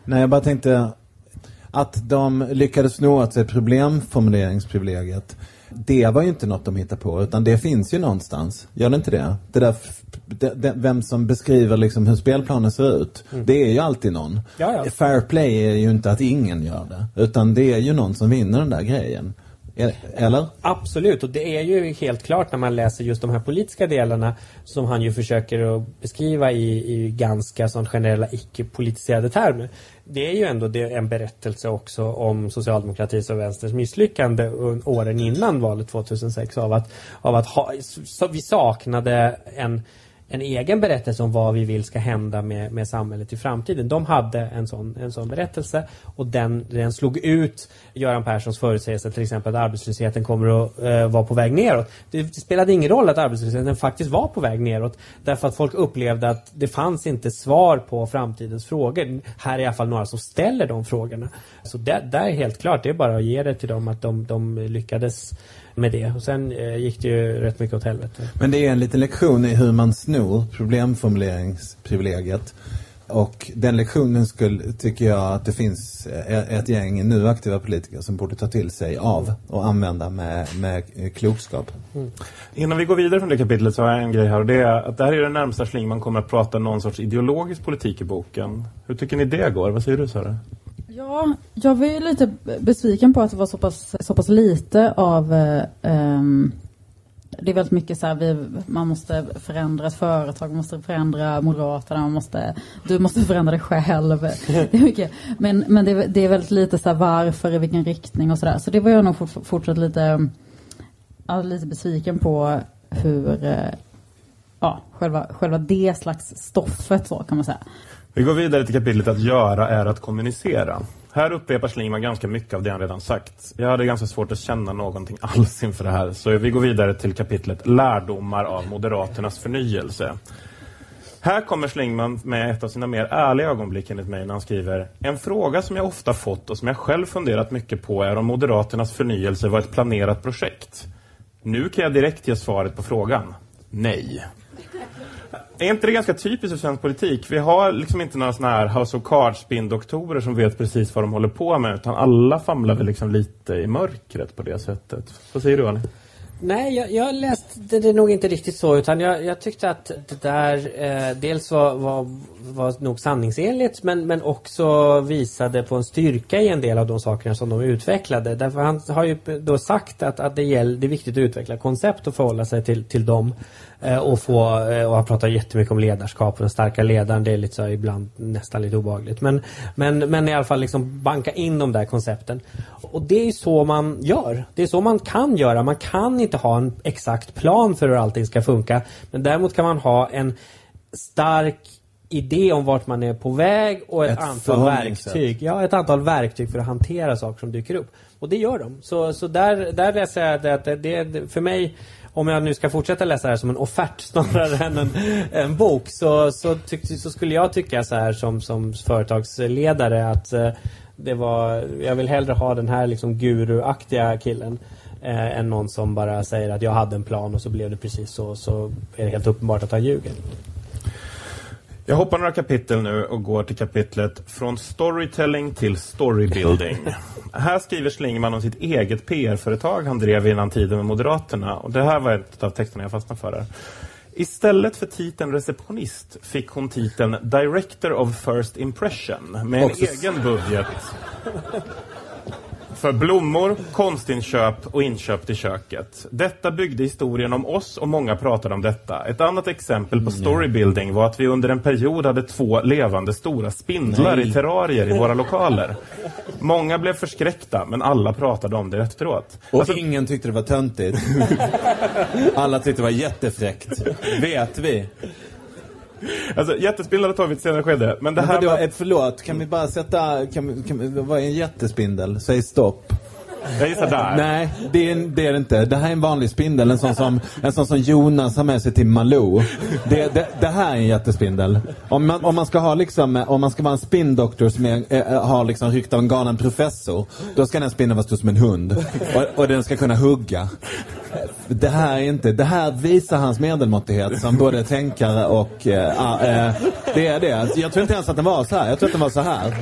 Nej, jag bara tänkte att de lyckades sno åt sig problemformuleringsprivilegiet. Det var ju inte något de hittade på, utan det finns ju någonstans. Gör det inte det? Det där, vem som beskriver liksom hur spelplanen ser ut. Det är ju alltid någon. Mm. Ja, ja. Fair play är ju inte att ingen gör det. Utan det är ju någon som vinner den där grejen. Är- Eller? Absolut, och det är ju helt klart när man läser just de här politiska delarna som han ju försöker att beskriva i, i ganska sån generella icke-politiserade termer. Det är ju ändå det, en berättelse också om socialdemokratins och vänsterns misslyckande åren innan valet 2006 av att, av att ha, vi saknade en en egen berättelse om vad vi vill ska hända med, med samhället i framtiden. De hade en sån, en sån berättelse och den, den slog ut Göran Perssons förutsägelse till exempel att arbetslösheten kommer att eh, vara på väg neråt. Det, det spelade ingen roll att arbetslösheten faktiskt var på väg neråt därför att folk upplevde att det fanns inte svar på framtidens frågor. Här är i alla fall några som ställer de frågorna. Så det, där är helt klart, det är bara att ge det till dem att de, de lyckades med det. Och sen eh, gick det ju rätt mycket åt helvete. Men det är en liten lektion i hur man snor problemformuleringsprivilegiet. Och den lektionen skulle, tycker jag att det finns eh, ett gäng nu aktiva politiker som borde ta till sig av och använda med, med klokskap. Innan vi går vidare från det kapitlet så har jag en grej här och det är att det här är det närmsta Schlingman kommer att prata någon sorts ideologisk politik i boken. Hur tycker ni det går? Vad säger du Sara? Ja, jag var ju lite besviken på att det var så pass, så pass lite av um, det är väldigt mycket så här, vi, man måste förändra ett företag, man måste förändra Moderaterna, man måste, du måste förändra dig själv. Det är mycket. Men, men det, är- det är väldigt lite så här, varför, i vilken riktning och sådär. Så det var jag nog fort, fortsatt lite, lite besviken på hur, eh, ja, själva, själva det slags stoffet så kan man säga. Vi går vidare till kapitlet att göra är att kommunicera. Här upprepar Schlingman ganska mycket av det han redan sagt. Jag hade ganska svårt att känna någonting alls inför det här, så vi går vidare till kapitlet Lärdomar av Moderaternas förnyelse. Här kommer Schlingman med ett av sina mer ärliga ögonblick enligt mig när han skriver En fråga som jag ofta fått och som jag själv funderat mycket på är om Moderaternas förnyelse var ett planerat projekt. Nu kan jag direkt ge svaret på frågan. Nej. Är inte det ganska typiskt för svensk politik? Vi har liksom inte några sådana här House of Cards-spindoktorer som vet precis vad de håller på med, utan alla famlar väl liksom lite i mörkret på det sättet. Vad säger du, Annie? Nej, jag, jag läste det nog inte riktigt så utan jag, jag tyckte att det där eh, dels var, var, var nog sanningsenligt men, men också visade på en styrka i en del av de sakerna som de utvecklade. Därför han har ju då sagt att, att det, gäller, det är viktigt att utveckla koncept och förhålla sig till, till dem. Eh, och, få, eh, och han pratar jättemycket om ledarskap och den starka ledaren. Det är lite så ibland nästan lite obehagligt. Men, men, men i alla fall liksom banka in de där koncepten. Och det är så man gör. Det är så man kan göra. Man kan inte ha en exakt plan för hur allting ska funka. Men däremot kan man ha en stark idé om vart man är på väg och ett, Ett antal verktyg. Ja, ett antal verktyg för att hantera saker som dyker upp. Och det gör de. Så, så där, där läser jag att det, det, för mig om jag nu ska fortsätta läsa det här som en offert snarare än en, en bok så, så, tyck, så skulle jag tycka så här som, som företagsledare att eh, det var, jag vill hellre ha den här liksom guruaktiga killen eh, än någon som bara säger att jag hade en plan och så blev det precis så. Så är det helt uppenbart att han ljuger. Jag hoppar några kapitel nu och går till kapitlet Från storytelling till storybuilding. här skriver Schlingman om sitt eget PR-företag han drev innan tiden med Moderaterna. Och det här var ett av texterna jag fastnade för. Här. Istället för titeln receptionist fick hon titeln Director of First Impression med en Också- egen budget för blommor, konstinköp och inköp till köket. Detta byggde historien om oss och många pratade om detta. Ett annat exempel på storybuilding var att vi under en period hade två levande stora spindlar Nej. i terrarier i våra lokaler. Många blev förskräckta, men alla pratade om det efteråt. Och Alltså, ingen tyckte det var töntigt. Alla tyckte det var jättefräckt. Vet vi. Alltså, jättespindlar har tagit ett senare skede, men det Men här vadå, var... förlåt, kan vi bara sätta, kan vi, kan vi, vad är en jättespindel? Säg stopp. Jag gissar där. Nej, det är, det är det inte. Det här är en vanlig spindel, en sån som, en sån som Jonas har med sig till Malou. Det, det, det här är en jättespindel. Om man, om man ska ha liksom, eh, om man ska vara en spindoktor som är, eh, eh, har liksom rykte av en galen professor, då ska den spindeln vara stor som en hund. Och, och den ska kunna hugga. Det här är inte, det här visar hans medelmåttighet som både tänkare och, äh, äh, det är det. Jag tror inte ens att den var så här. Jag tror att den var så här.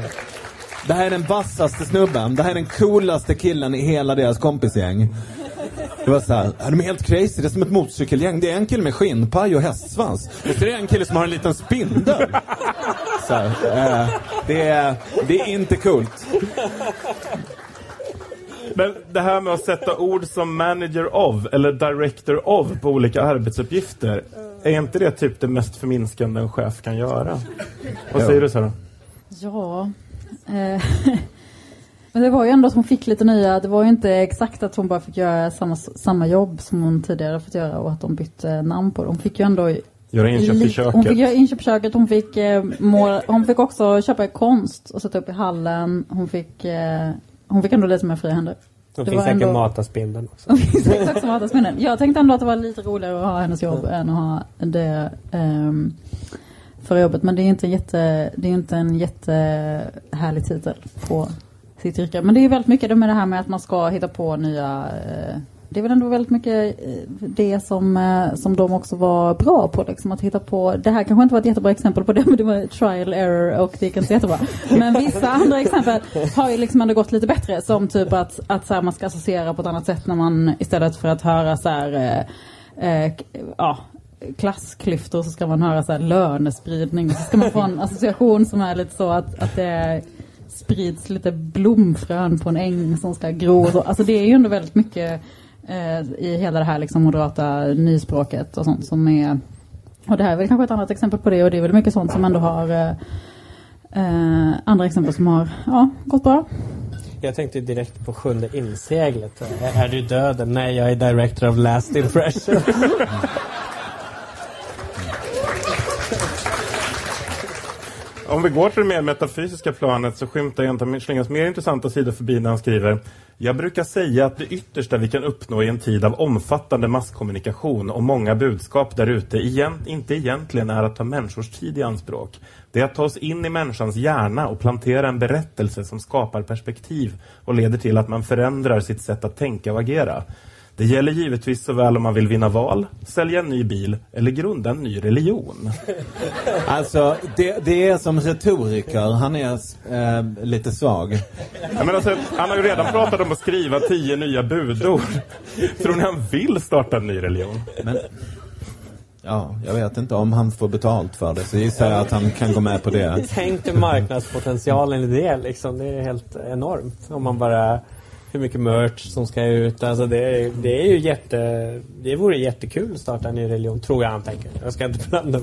Det här är den vassaste snubben. Det här är den coolaste killen i hela deras kompisgäng. Det var så här, "Ja, de är helt crazy. Det är som ett motorcykelgäng. Det är en kille med skinnpaj och hästsvans. Och så är det en kille som har en liten spindel. Så här, eh, det, är, det är inte coolt. Men det här med att sätta ord som manager of eller director of på olika arbetsuppgifter. Är inte det typ det mest förminskande en chef kan göra? Vad säger du Sara? Ja. Eh, men det var ju ändå att hon fick lite nya, det var ju inte exakt att hon bara fick göra samma, samma jobb som hon tidigare fått göra och att de bytte namn på det. Hon fick ju ändå Göra inköp i köket. Hon fick göra inköp i köket, hon fick, eh, måla, hon fick också köpa konst och sätta upp i hallen. Hon fick, eh, hon fick ändå lite mer fria händer. Det finns var säkert ändå- mata spindeln också. Hon fick säkert också. Jag tänkte ändå att det var lite roligare att ha hennes jobb än att ha det ehm, förra jobbet. Men det är inte, jätte, det är inte en jättehärlig titel på sitt yrke. Men det är väldigt mycket det med det här med att man ska hitta på nya eh, det är väl ändå väldigt mycket eh, det som, eh, som de också var bra på. Liksom, att hitta på, det här kanske inte var ett jättebra exempel på det, men det var trial error och det gick inte så jättebra. Men vissa andra exempel har ju liksom ändå gått lite bättre. Som typ att, att så här, man ska associera på ett annat sätt när man istället för att höra så här, eh, eh, ja, klassklyftor så ska man höra så här lönespridning. Så ska man få en association som är lite så att, att det sprids lite blomfrön på en äng som ska gro. och så. Alltså det är ju ändå väldigt mycket eh, i hela det här liksom moderata nyspråket och sånt som är och det här är väl kanske ett annat exempel på det och det är väl mycket sånt som ändå har eh, eh, andra exempel som har ja, gått bra. Jag tänkte direkt på sjunde inseglet. Är, är du döden? Nej, jag är director of last impression. Om vi går till det mer metafysiska planet så skymtar en av Schlingers mer intressanta sidor förbi när han skriver Jag brukar säga att det yttersta vi kan uppnå i en tid av omfattande masskommunikation och många budskap där ute igen, inte egentligen är att ta människors tid i anspråk. Det är att ta oss in i människans hjärna och plantera en berättelse som skapar perspektiv och leder till att man förändrar sitt sätt att tänka och agera. Det gäller givetvis såväl om man vill vinna val, sälja en ny bil eller grunda en ny religion. Alltså, det, det är som retoriker. Han är eh, lite svag. Ja, men alltså, han har ju redan pratat om att skriva tio nya budord. Tror ni han vill starta en ny religion? Men, ja, jag vet inte om han får betalt för det. Så gissar jag att han kan gå med på det. Tänk dig marknadspotentialen i det liksom. Det är helt enormt. Om man bara hur mycket merch som ska ut. Alltså det, det är ju jätte... Det vore jättekul att starta en ny religion, tror jag han tänker. Jag ska inte blanda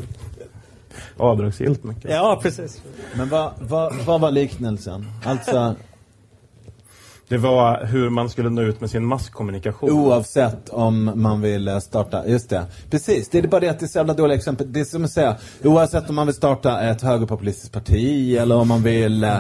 Avdragsgillt mycket. Ja, precis. Men vad, vad, vad var liknelsen? Alltså, Det var hur man skulle nå ut med sin masskommunikation. oavsett om man vill eh, starta, just det. Precis, det är bara det att det är så jävla dåliga exempel. Det är som att säga, oavsett om man vill starta ett högerpopulistiskt parti eller om man vill eh,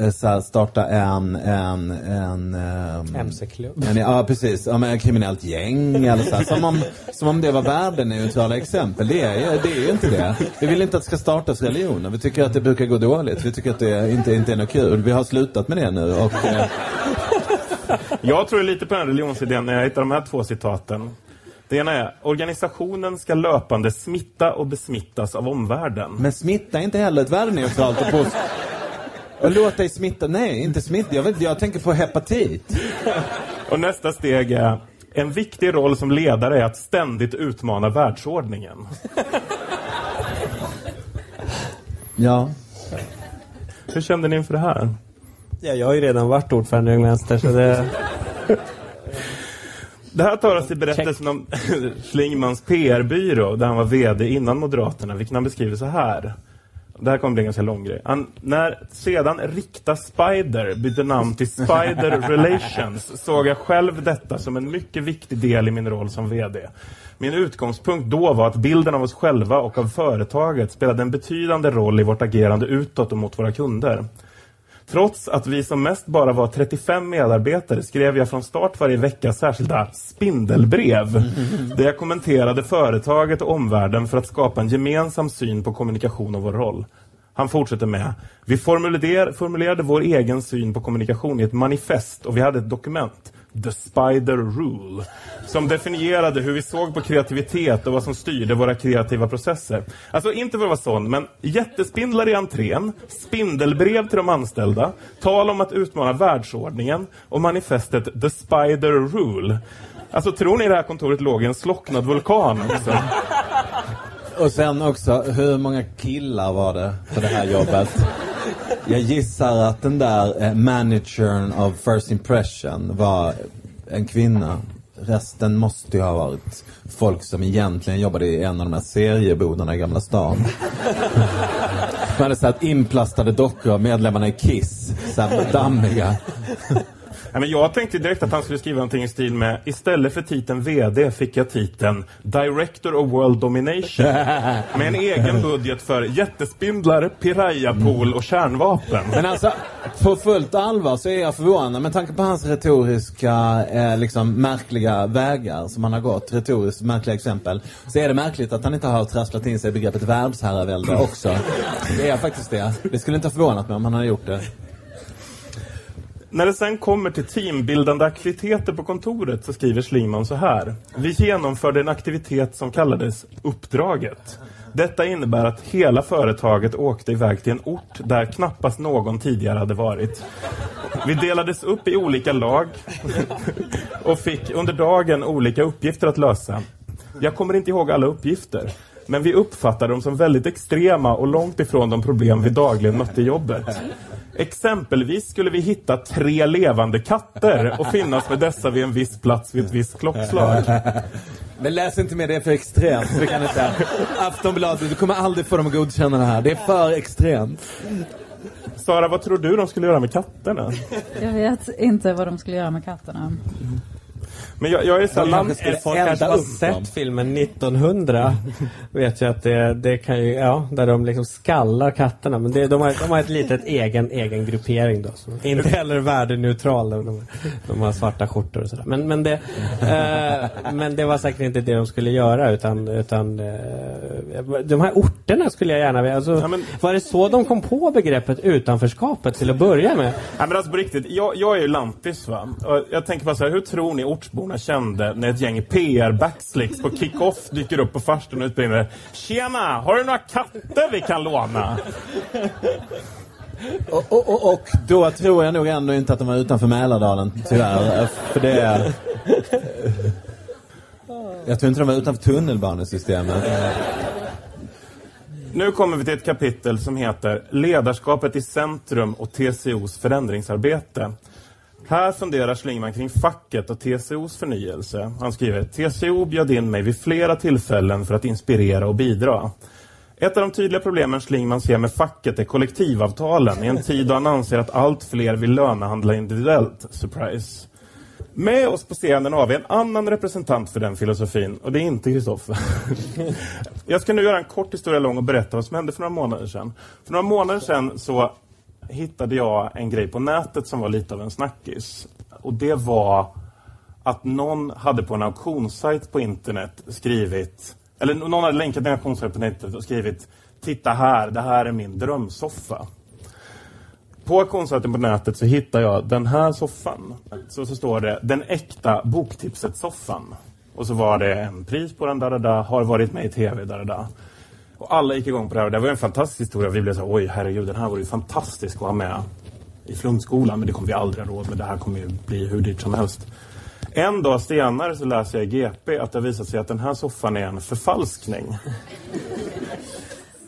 eh, så starta en, en, en, ehm, MC-klubb. en ja, precis, om ett kriminellt gäng eller så här. Som om, som om det var värdeneutrala exempel. Det är, det är ju inte det. Vi vill inte att det ska startas religioner. Vi tycker att det brukar gå dåligt. Vi tycker att det inte, inte är något kul. Vi har slutat med det nu och eh, Jag tror lite på den religionsidén när jag hittar de här två citaten. Det ena är, organisationen ska löpande smitta och besmittas av omvärlden. Men smitta är inte heller ett värdeneutralt och pos- och låt dig smitta. Nej, inte smitta. Jag, vet, jag tänker på hepatit. Och nästa steg är, en viktig roll som ledare är att ständigt utmana världsordningen. Ja. Hur kände ni inför det här? Ja, jag har ju redan varit ordförande i Ung Vänster, så det... Det här tar oss till berättelsen om Schlingmans PR-byrå där han var VD innan Moderaterna, vilken han beskriver så här. Det här kommer bli en ganska lång grej. Han, när sedan Rikta Spider bytte namn till Spider Relations såg jag själv detta som en mycket viktig del i min roll som VD. Min utgångspunkt då var att bilden av oss själva och av företaget spelade en betydande roll i vårt agerande utåt och mot våra kunder. Trots att vi som mest bara var 35 medarbetare skrev jag från start varje vecka särskilda spindelbrev där jag kommenterade företaget och omvärlden för att skapa en gemensam syn på kommunikation och vår roll. Han fortsätter med Vi formulerade vår egen syn på kommunikation i ett manifest och vi hade ett dokument The Spider Rule som definierade hur vi såg på kreativitet och vad som styrde våra kreativa processer. Alltså inte för att vara sån, men jättespindlar i entrén, spindelbrev till de anställda, tal om att utmana världsordningen och manifestet The Spider Rule. Alltså tror ni det här kontoret låg i en slocknad vulkan också? Och sen också, hur många killar var det på det här jobbet? Jag gissar att den där eh, managern av First Impression var en kvinna. Resten måste ju ha varit folk som egentligen jobbade i en av de här seriebodarna i Gamla stan. Man hade sett inplastade dockor av medlemmarna i Kiss, så här dammiga. Ja, men jag tänkte direkt att han skulle skriva någonting i stil med istället för titeln VD fick jag titeln Director of World Domination med en egen budget för jättespindlar, pirayapool och kärnvapen. Men alltså, på fullt allvar så är jag förvånad med tanke på hans retoriska, eh, liksom märkliga vägar som han har gått, retoriskt märkliga exempel. Så är det märkligt att han inte har trasslat in sig i begreppet världsherravälde också. Det är faktiskt det. Det skulle inte ha förvånat mig om han hade gjort det. När det sen kommer till teambildande aktiviteter på kontoret så skriver Schlingman så här. Vi genomförde en aktivitet som kallades Uppdraget. Detta innebär att hela företaget åkte iväg till en ort där knappast någon tidigare hade varit. Vi delades upp i olika lag och fick under dagen olika uppgifter att lösa. Jag kommer inte ihåg alla uppgifter. Men vi uppfattade dem som väldigt extrema och långt ifrån de problem vi dagligen mötte i jobbet. Exempelvis skulle vi hitta tre levande katter och finnas med dessa vid en viss plats vid ett visst klockslag. Men läs inte mer, det är för extremt. Det kan inte. Aftonbladet, du kommer aldrig få dem att godkänna det här. Det är för extremt. Sara, vad tror du de skulle göra med katterna? Jag vet inte vad de skulle göra med katterna. Men jag, jag är så här, skulle Folk kanske har upp dem. sett filmen 1900. vet jag att det, det kan ju, ja, där de liksom skallar katterna. Men det, de, har, de har ett litet egen, egen gruppering då. Som inte heller är värdeneutral. De, de har svarta skjortor och sådär. Men, men, det, eh, men det var säkert inte det de skulle göra utan, utan eh, de här orterna skulle jag gärna vilja... Alltså, Ja, men- Var det så de kom på begreppet utanförskapet till att börja med? Nej, men alltså på riktigt, jag, jag är ju lantis va. Och jag tänker bara så här, hur tror ni ortsborna kände när ett gäng PR-backslicks på kick-off dyker upp på farstun och utbildar Tjena! Har du några katter vi kan låna? Och, och, och, och då tror jag nog ändå inte att de var utanför Mälardalen, tyvärr. För det är... Jag tror inte de var utanför tunnelbanesystemet. Nu kommer vi till ett kapitel som heter Ledarskapet i centrum och TCOs förändringsarbete. Här funderar Schlingman kring facket och TCOs förnyelse. Han skriver TCO bjöd in mig vid flera tillfällen för att inspirera och bidra. Ett av de tydliga problemen Schlingman ser med facket är kollektivavtalen i en tid då han anser att allt fler vill lönehandla individuellt. Surprise. Med oss på scenen har vi en annan representant för den filosofin och det är inte Kristoffer. Jag ska nu göra en kort historia lång och berätta vad som hände för några månader sedan. För några månader sedan så hittade jag en grej på nätet som var lite av en snackis. Och det var att någon hade på en auktionssajt på internet skrivit, eller någon hade länkat en auktionssajt på nätet och skrivit Titta här, det här är min drömsoffa. På auktionssajten på nätet så hittar jag den här soffan. Så, så står det den äkta boktipset-soffan. Och så var det en pris på den, där, där, där, har varit med i tv, där, där. Och alla gick igång på det här. och Det var en fantastisk historia. Vi blev så här, oj herregud, den här vore ju fantastisk att ha med i flumskolan. Men det kommer vi aldrig ha råd med. Det här kommer ju bli hur dyrt som helst. En dag senare så läser jag i GP att det har visat sig att den här soffan är en förfalskning.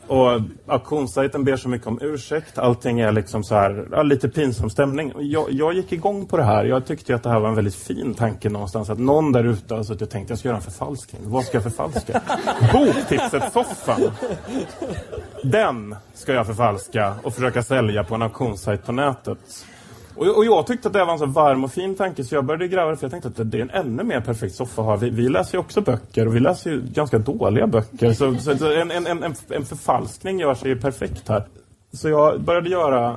Och auktionssajten ber så mycket om ursäkt. Allting är liksom så här, ja, lite pinsam stämning. Jag, jag gick igång på det här. Jag tyckte att det här var en väldigt fin tanke någonstans. Att någon där ute har suttit och tänkt jag ska göra en förfalskning. Vad ska jag förfalska? Boktipset-soffan. Den ska jag förfalska och försöka sälja på en auktionssajt på nätet. Och, och jag tyckte att det var en så varm och fin tanke så jag började gräva för jag tänkte att det är en ännu mer perfekt soffa här. Vi, vi läser ju också böcker och vi läser ju ganska dåliga böcker. Så, så en, en, en, en förfalskning gör sig ju perfekt här. Så jag började göra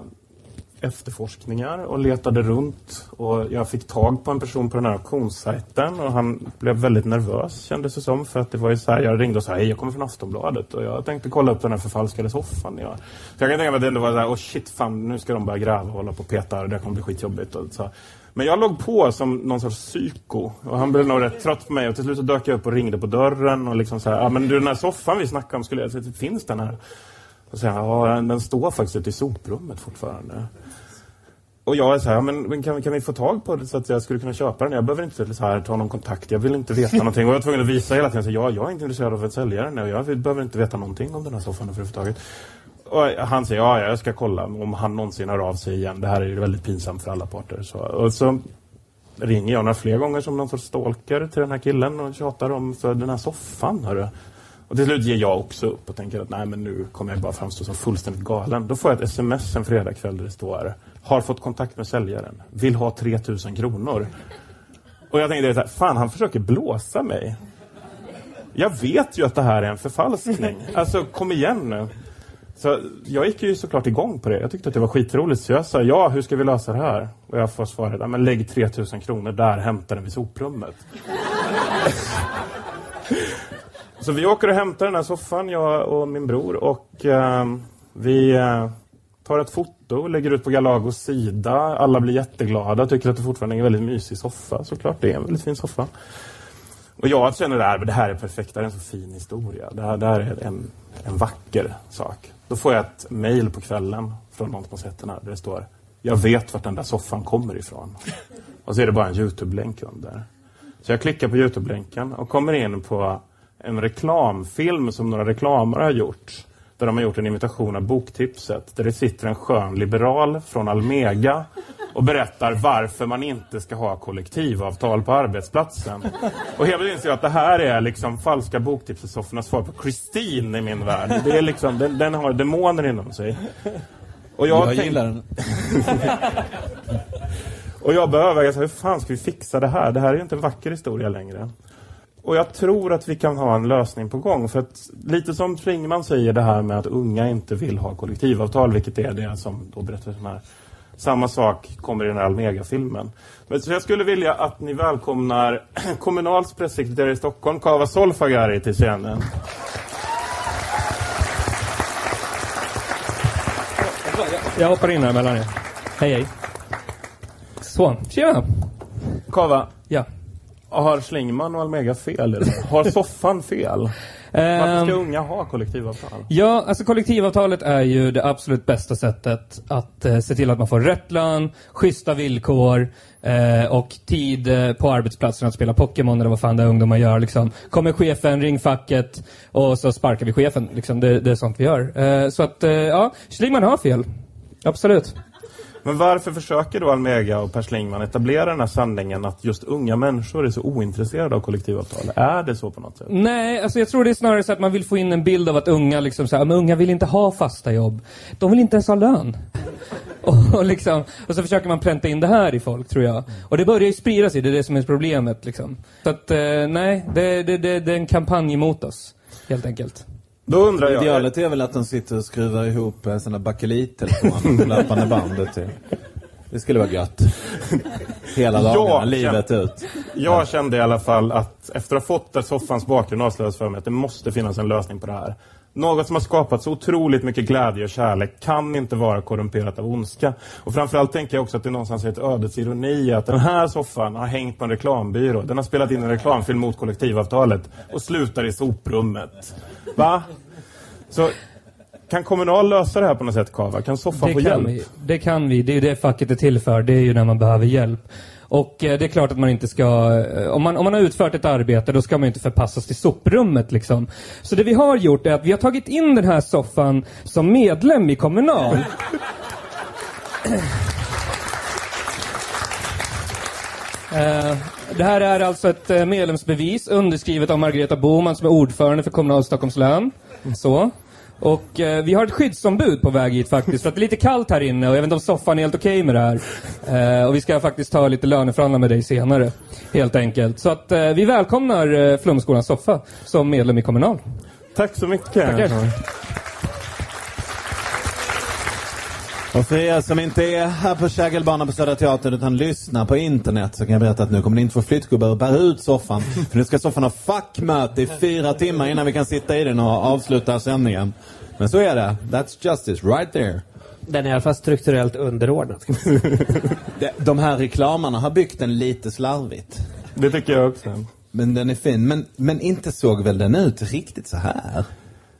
efterforskningar och letade runt och jag fick tag på en person på den här auktionssajten och han blev väldigt nervös kändes det som för att det var ju så här, jag ringde och sa hej jag kommer från Aftonbladet och jag tänkte kolla upp den här förfalskade soffan. Jag, så jag kan tänka mig att det ändå var så här, åh shit fan nu ska de börja gräva och hålla på och peta och det kommer bli skitjobbigt. Och så. Men jag låg på som någon sorts psyko och han blev nog rätt trött på mig och till slut så dök jag upp och ringde på dörren och liksom så här, ja men du den här soffan vi snackade om, skulle jag, finns den här? Och så ja den står faktiskt ute i soprummet fortfarande. Och jag är så här, men kan, kan vi få tag på det så att jag skulle kunna köpa den? Jag behöver inte så här, ta någon kontakt, jag vill inte veta någonting. Och jag var tvungen att visa hela tiden, så ja, jag är inte intresserad av att sälja den och jag behöver inte veta någonting om den här soffan överhuvudtaget. Och han säger, ja, jag ska kolla om han någonsin hör av sig igen. Det här är ju väldigt pinsamt för alla parter. Så, och så ringer jag några fler gånger som någon sorts stalker till den här killen och tjatar om för den här soffan. Hörru. Och till slut ger jag också upp och tänker att nej men nu kommer jag bara framstå som fullständigt galen. Då får jag ett sms en fredagkväll där det står Har fått kontakt med säljaren. Vill ha 3000 kronor. Och jag tänkte så här, fan han försöker blåsa mig. Jag vet ju att det här är en förfalskning. Alltså kom igen nu. Så jag gick ju såklart igång på det. Jag tyckte att det var skitroligt. Så jag sa, ja hur ska vi lösa det här? Och jag får svaret, men lägg 3000 kronor där, hämta den vid soprummet. Så vi åker och hämtar den här soffan, jag och min bror. Och eh, vi eh, tar ett foto, lägger ut på Galagos sida. Alla blir jätteglada, tycker att det fortfarande är en väldigt mysig soffa. Såklart, det är en väldigt fin soffa. Och jag känner det det här är perfekt, det här är en så fin historia. Det här, det här är en, en vacker sak. Då får jag ett mail på kvällen från någon som har sett den här, där det står Jag vet vart den där soffan kommer ifrån. Och så är det bara en Youtube-länk under. Så jag klickar på Youtube-länken och kommer in på en reklamfilm som några reklamare har gjort. Där de har gjort en imitation av boktipset. Där det sitter en skön liberal från Almega och berättar varför man inte ska ha kollektivavtal på arbetsplatsen. Och helt inser jag att det här är liksom falska boktipset-soffornas svar på Christine i min värld. Det är liksom, den, den har demoner inom sig. Och jag, Jag tänk- gillar den. Och jag började överväga, hur fan ska vi fixa det här? Det här är ju inte en vacker historia längre. Och jag tror att vi kan ha en lösning på gång. För att lite som Schlingman säger det här med att unga inte vill ha kollektivavtal, vilket är det som då berättas här. Samma sak kommer i den här Almega-filmen. Så jag skulle vilja att ni välkomnar Kommunals pressekreterare i Stockholm, Kava Solfagari, till scenen. Jag hoppar in här mellan er. Hej hej. Så, tjena. Kava, Ja. Har Schlingman och Almega fel? Eller? Har soffan fel? Varför ska Ehm, unga ha kollektivavtal? Ja, alltså kollektivavtalet är ju det absolut bästa sättet att eh, se till att man får rätt lön, schyssta villkor eh, och tid eh, på arbetsplatsen att spela Pokémon eller vad fan det är ungdomar gör. Liksom. Kommer chefen, ring facket och så sparkar vi chefen. Liksom. Det, det är sånt vi gör. Eh, så att, eh, ja, Schlingman har fel. Absolut. Men varför försöker då Almega och Per Schlingman etablera den här sanningen att just unga människor är så ointresserade av kollektivavtal? Är det så på något sätt? Nej, alltså jag tror det är snarare så att man vill få in en bild av att unga liksom så här, men unga vill inte ha fasta jobb. De vill inte ens ha lön. Och, och, liksom, och så försöker man pränta in det här i folk, tror jag. Och det börjar ju sprida sig, det är det som är problemet. Liksom. Så att, eh, nej, det, det, det, det är en kampanj emot oss, helt enkelt. Då undrar jag... Idealet är väl att de sitter och skruvar ihop eh, såna bakelittelefoner på löpande bandet. Typ. Det skulle vara gött. Hela dagarna, Ja, livet ut. Jag kände i alla fall att efter att ha fått där soffans bakgrund avslöjas för mig att det måste finnas en lösning på det här. Något som har skapat så otroligt mycket glädje och kärlek kan inte vara korrumperat av ondska. Och framförallt tänker jag också att det någonstans är ett ödets ironi att den här soffan har hängt på en reklambyrå. Den har spelat in en reklamfilm mot kollektivavtalet och slutar i soprummet. Va? Så kan Kommunal lösa det här på något sätt, Kava? Kan soffan Det få kan, hjälp? vi, det kan vi. Det är ju det facket är till för. Det är ju när man behöver hjälp. Och eh, det är klart att man inte ska... Eh, om, man, om man har utfört ett arbete, då ska man inte förpassas till soprummet liksom. Så det vi har gjort är att vi har tagit in den här soffan som medlem i Kommunal. Eh, Det här är alltså ett eh, medlemsbevis underskrivet av Margareta Boman som är ordförande för Kommunal Stockholms län. Så. Och eh, vi har ett skyddsombud på väg hit faktiskt, för att det är lite kallt här inne och jag vet inte om soffan är helt okej med det här. Eh, och vi ska faktiskt ta lite löneförhandlingar med dig senare, helt enkelt. Så att eh, vi välkomnar eh, Flumskolans soffa som medlem i Kommunal. Tack så mycket. Tackar. Och för er som inte är här på Kägelbanan på Södra Teatern utan lyssnar på internet så kan jag berätta att nu kommer ni inte få flyttgubbar och bära ut soffan. För nu ska soffan ha fackmöte i fyra timmar innan vi kan sitta i den och avsluta sändningen. Men så är det. That's justice right there. Den är i alla fall strukturellt underordnad. De här reklamarna har byggt den lite slarvigt. Det tycker jag också. Men den är fin. Men, men inte såg väl den ut riktigt så här?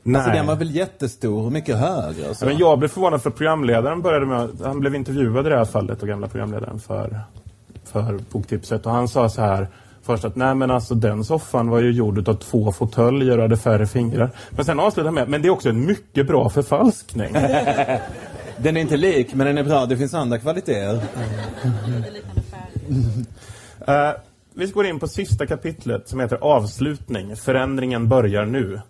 Alltså Nej. den var väl jättestor och mycket högre och Men jag blev förvånad för programledaren började med han blev intervjuad i det här fallet och gamla programledaren för, för boktipset och han sa så här först att nej men alltså den soffan var ju gjord av två fåtöljer och hade färre fingrar. Men sen avslutade han med, men det är också en mycket bra förfalskning. Den är inte lik, men den är bra. Det finns andra kvaliteter. Eh, vi går in på sista kapitlet som heter Avslutning. Förändringen börjar nu.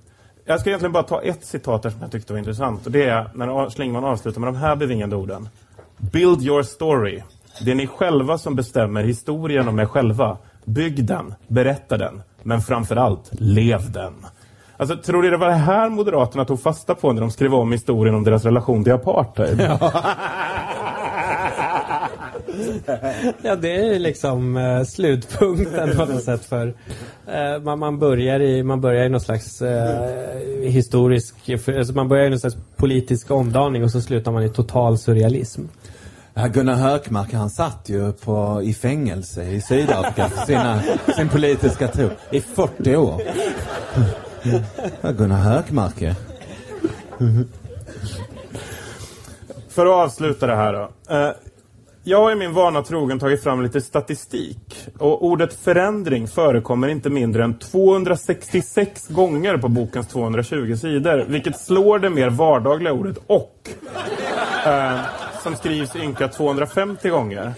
Jag ska egentligen bara ta ett citat där som jag tyckte var intressant. Och det är när Schlingman avslutar med de här bevingade orden. Build your story. Det är ni själva som bestämmer historien om er själva. Bygg den, berätta den, men framförallt lev den. Alltså, tror ni det var det här Moderaterna tog fasta på när de skrev om historien om deras relation till apartheid? Ja, det är ju liksom eh, slutpunkten på något sätt för eh, man, man börjar i man börjar i någon slags eh, historisk, för, alltså man börjar i någon slags politisk omdaning och så slutar man i total surrealism. Ja, Gunnar Hökmark han satt ju på, i fängelse i Sydafrika för sina, sin politiska tro i 40 år. Ja, Gunnar Hökmark är. För att avsluta det här då. Jag har i min vana trogen tagit fram lite statistik. Och ordet förändring förekommer inte mindre än 266 gånger på bokens 220 sidor. Vilket slår det mer vardagliga ordet och. Eh, som skrivs ynka 250 gånger.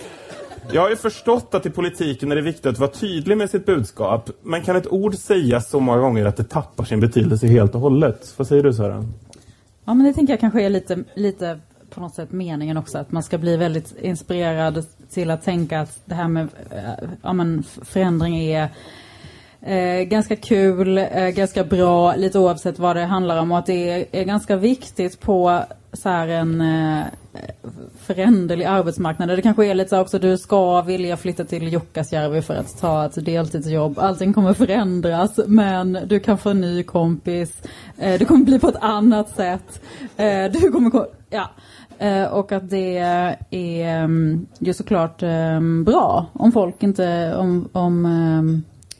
Jag har ju förstått att i politiken är det viktigt att vara tydlig med sitt budskap. Men kan ett ord sägas så många gånger att det tappar sin betydelse helt och hållet? Vad säger du Sören? Ja, men det tänker jag kanske är lite, lite på något sätt meningen också. Att man ska bli väldigt inspirerad till att tänka att det här med eh, ja, men förändring är Eh, ganska kul, eh, ganska bra, lite oavsett vad det handlar om och att det är, är ganska viktigt på så här en eh, föränderlig arbetsmarknad. Det kanske är lite så också, du ska vilja flytta till Jukkasjärvi för att ta ett deltidsjobb. Allting kommer förändras men du kan få en ny kompis. Eh, det kommer bli på ett annat sätt. Eh, du kommer, ja. Eh, och att det är mm, ju såklart eh, bra om folk inte, om, om eh,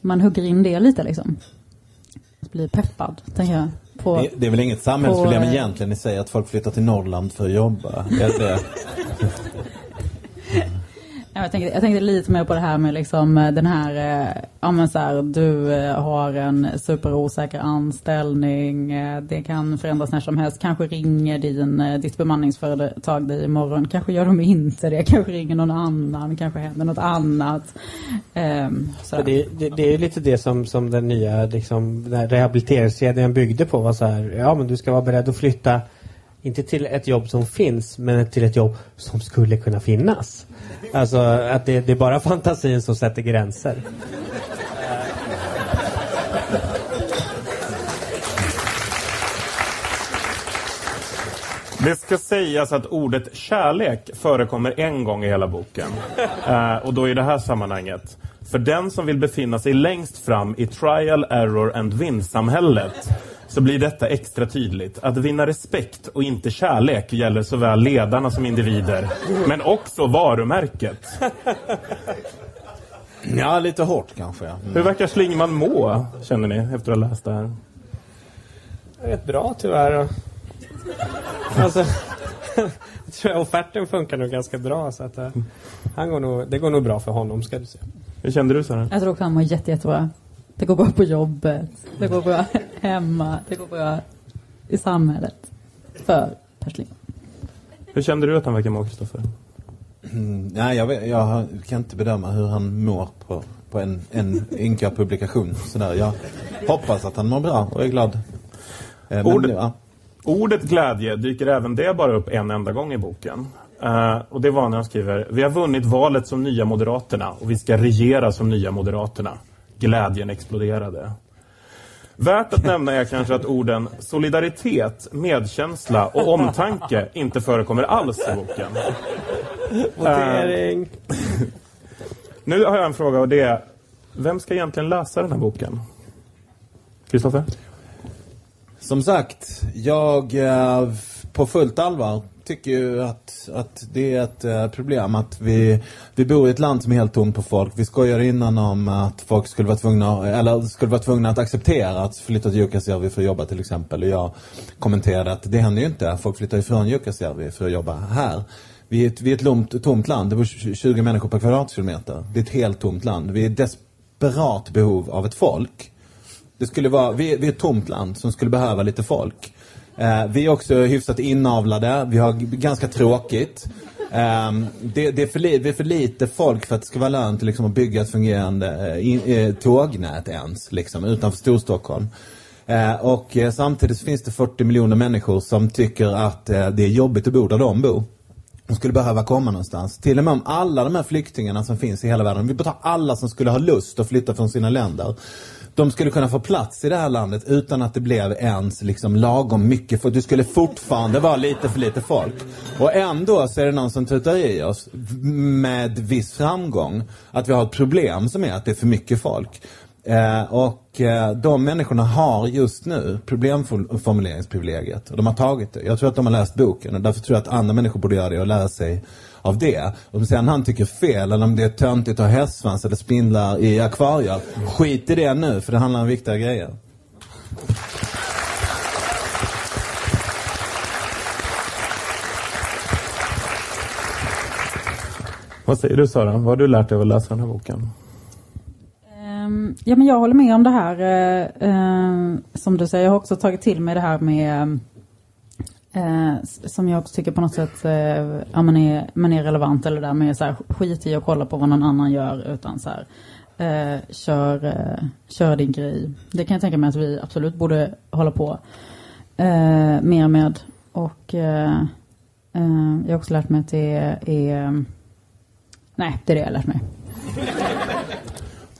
man hugger in det lite liksom. Blir peppad, tänker jag. På, det, det är väl inget samhällsproblem på, eh, egentligen i sig att folk flyttar till Norrland för att jobba? Jag, tänkte, jag tänkte lite mer på det här med liksom eh, den här, eh, ja men så här, du eh, har en superosäker anställning, det kan förändras när som helst, kanske ringer din, ditt bemanningsföretag dig imorgon, kanske gör de inte det, kanske ringer någon annan, kanske händer något annat. Um, det, det, det, är lite det som, som den nya liksom, rehabiliteringskedjan byggde på, var så här, ja men du ska vara beredd att flytta inte till ett jobb som finns, men till ett jobb som skulle kunna finnas. Alltså att det, det är bara fantasin som sätter gränser. Det ska sägas att ordet kärlek förekommer en gång i hela boken. Uh, och då i det här sammanhanget. För den som vill befinna sig längst fram i trial, error and win-samhället så blir detta extra tydligt. Att vinna respekt och inte kärlek gäller såväl ledarna som individer, men också varumärket. Ja, lite hårt kanske. Mm. Hur verkar Schlingman må, känner ni, efter att ha läst det här? Rätt bra tyvärr. Alltså, jag tror offerten funkar nog ganska bra. Så att, uh, han går nog, det går nog bra för honom, ska du se. Hur kände du, Sara? Jag tror också han mår jätte, jättebra. Det går bra på jobbet, det går bra hemma, det går bra i samhället. För Persling. Hur kände du att han verkar må, Kristoffer? Mm, nej, jag, vet, jag kan inte bedöma hur han mår på, på en, en ynka publikation. Sådär. Jag hoppas att han mår bra och är glad. Eh, Ord, ja. Ordet glädje dyker även det bara upp en enda gång i boken. Uh, och det var när han skriver Vi har vunnit valet som nya Moderaterna och vi ska regera som nya Moderaterna. Glädjen exploderade. Värt att nämna är kanske att orden solidaritet, medkänsla och omtanke inte förekommer alls i boken. Votering. Uh, nu har jag en fråga och det är, vem ska egentligen läsa den här boken? Kristoffer? Som sagt, jag på fullt allvar tycker ju att, att det är ett eh, problem att vi, vi bor i ett land som är helt tomt på folk. Vi skojar innan om att folk skulle vara tvungna, eller skulle vara tvungna att acceptera att flytta till Jukkasjärvi för att jobba till exempel. Och jag kommenterade att det händer ju inte. Folk flyttar ifrån Jukkasjärvi för att jobba här. Vi är ett, vi är ett lomt, tomt land. Det bor 20 människor per kvadratkilometer. Det är ett helt tomt land. Vi är i desperat behov av ett folk. Det skulle vara, vi, vi är ett tomt land som skulle behöva lite folk. Eh, vi är också hyfsat inavlade. Vi har ganska tråkigt. Eh, det, det, är för li, är för lite folk för att det ska vara lönt liksom, att bygga ett fungerande eh, in, eh, tågnät ens, liksom, utanför Storstockholm. Eh, och eh, samtidigt finns det 40 miljoner människor som tycker att eh, det är jobbigt att bo där de bor. De skulle behöva komma någonstans. Till och med om alla de här flyktingarna som finns i hela världen, vi tar alla som skulle ha lust att flytta från sina länder de skulle kunna få plats i det här landet utan att det blev ens liksom lagom mycket folk. Det skulle fortfarande vara lite för lite folk. Och ändå så är det någon som tutar i oss med viss framgång att vi har ett problem som är att det är för mycket folk. Eh, och eh, de människorna har just nu problemformuleringsprivilegiet. Och de har tagit det. Jag tror att de har läst boken och därför tror jag att andra människor borde göra det och lära sig av det. Om sen han tycker fel eller om det är töntigt att ha hästsvans eller spindlar i akvarier. Skit i det nu för det handlar om viktiga grejer. Vad säger du Sara? Vad har du lärt dig av att läsa den här boken? Um, ja men jag håller med om det här uh, uh, som du säger. Jag har också tagit till mig det här med Eh, som jag också tycker på något sätt eh, ja, man, är, man är relevant eller där med så här, skit i att kolla på vad någon annan gör utan så här, eh, kör, eh, kör din grej. Det kan jag tänka mig att vi absolut borde hålla på eh, mer med. Och eh, Eh, jag har också lärt mig att det är... Eh, nej, det är det jag har lärt mig.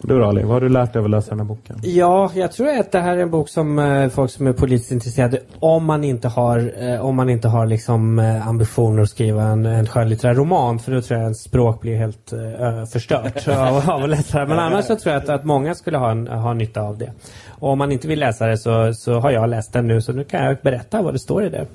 Du Ali, vad har du lärt dig av att läsa den här boken? Ja, jag tror att det här är en bok som eh, folk som är politiskt intresserade, om man inte har, eh, om man inte har liksom eh, ambitioner att skriva en, en skönlitterär roman, för då tror jag ens språk blir helt eh, förstört av, av att läsa det. Men annars så tror jag att, att många skulle ha, en, ha nytta av det. Och om man inte vill läsa det så, så har jag läst den nu, så nu kan jag berätta vad det står i det.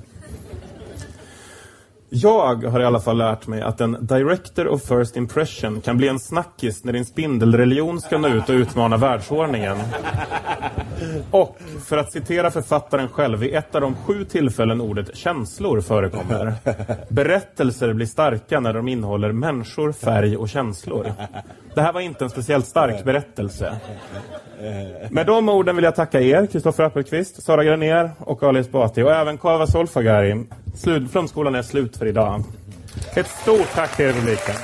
Jag har i alla fall lärt mig att en director of first impression kan bli en snackis när din spindelreligion ska nå ut och utmana världsordningen. Och, för att citera författaren själv, i ett av de sju tillfällen ordet känslor förekommer. Berättelser blir starka när de innehåller människor, färg och känslor. Det här var inte en speciellt stark berättelse. Eh, med de orden vill jag tacka er, Kristoffer Appelqvist, Sara Granér och Ali Esbati och även Kava Solfagari. Flumskolan är slut för idag. Ett stort tack till er publiken.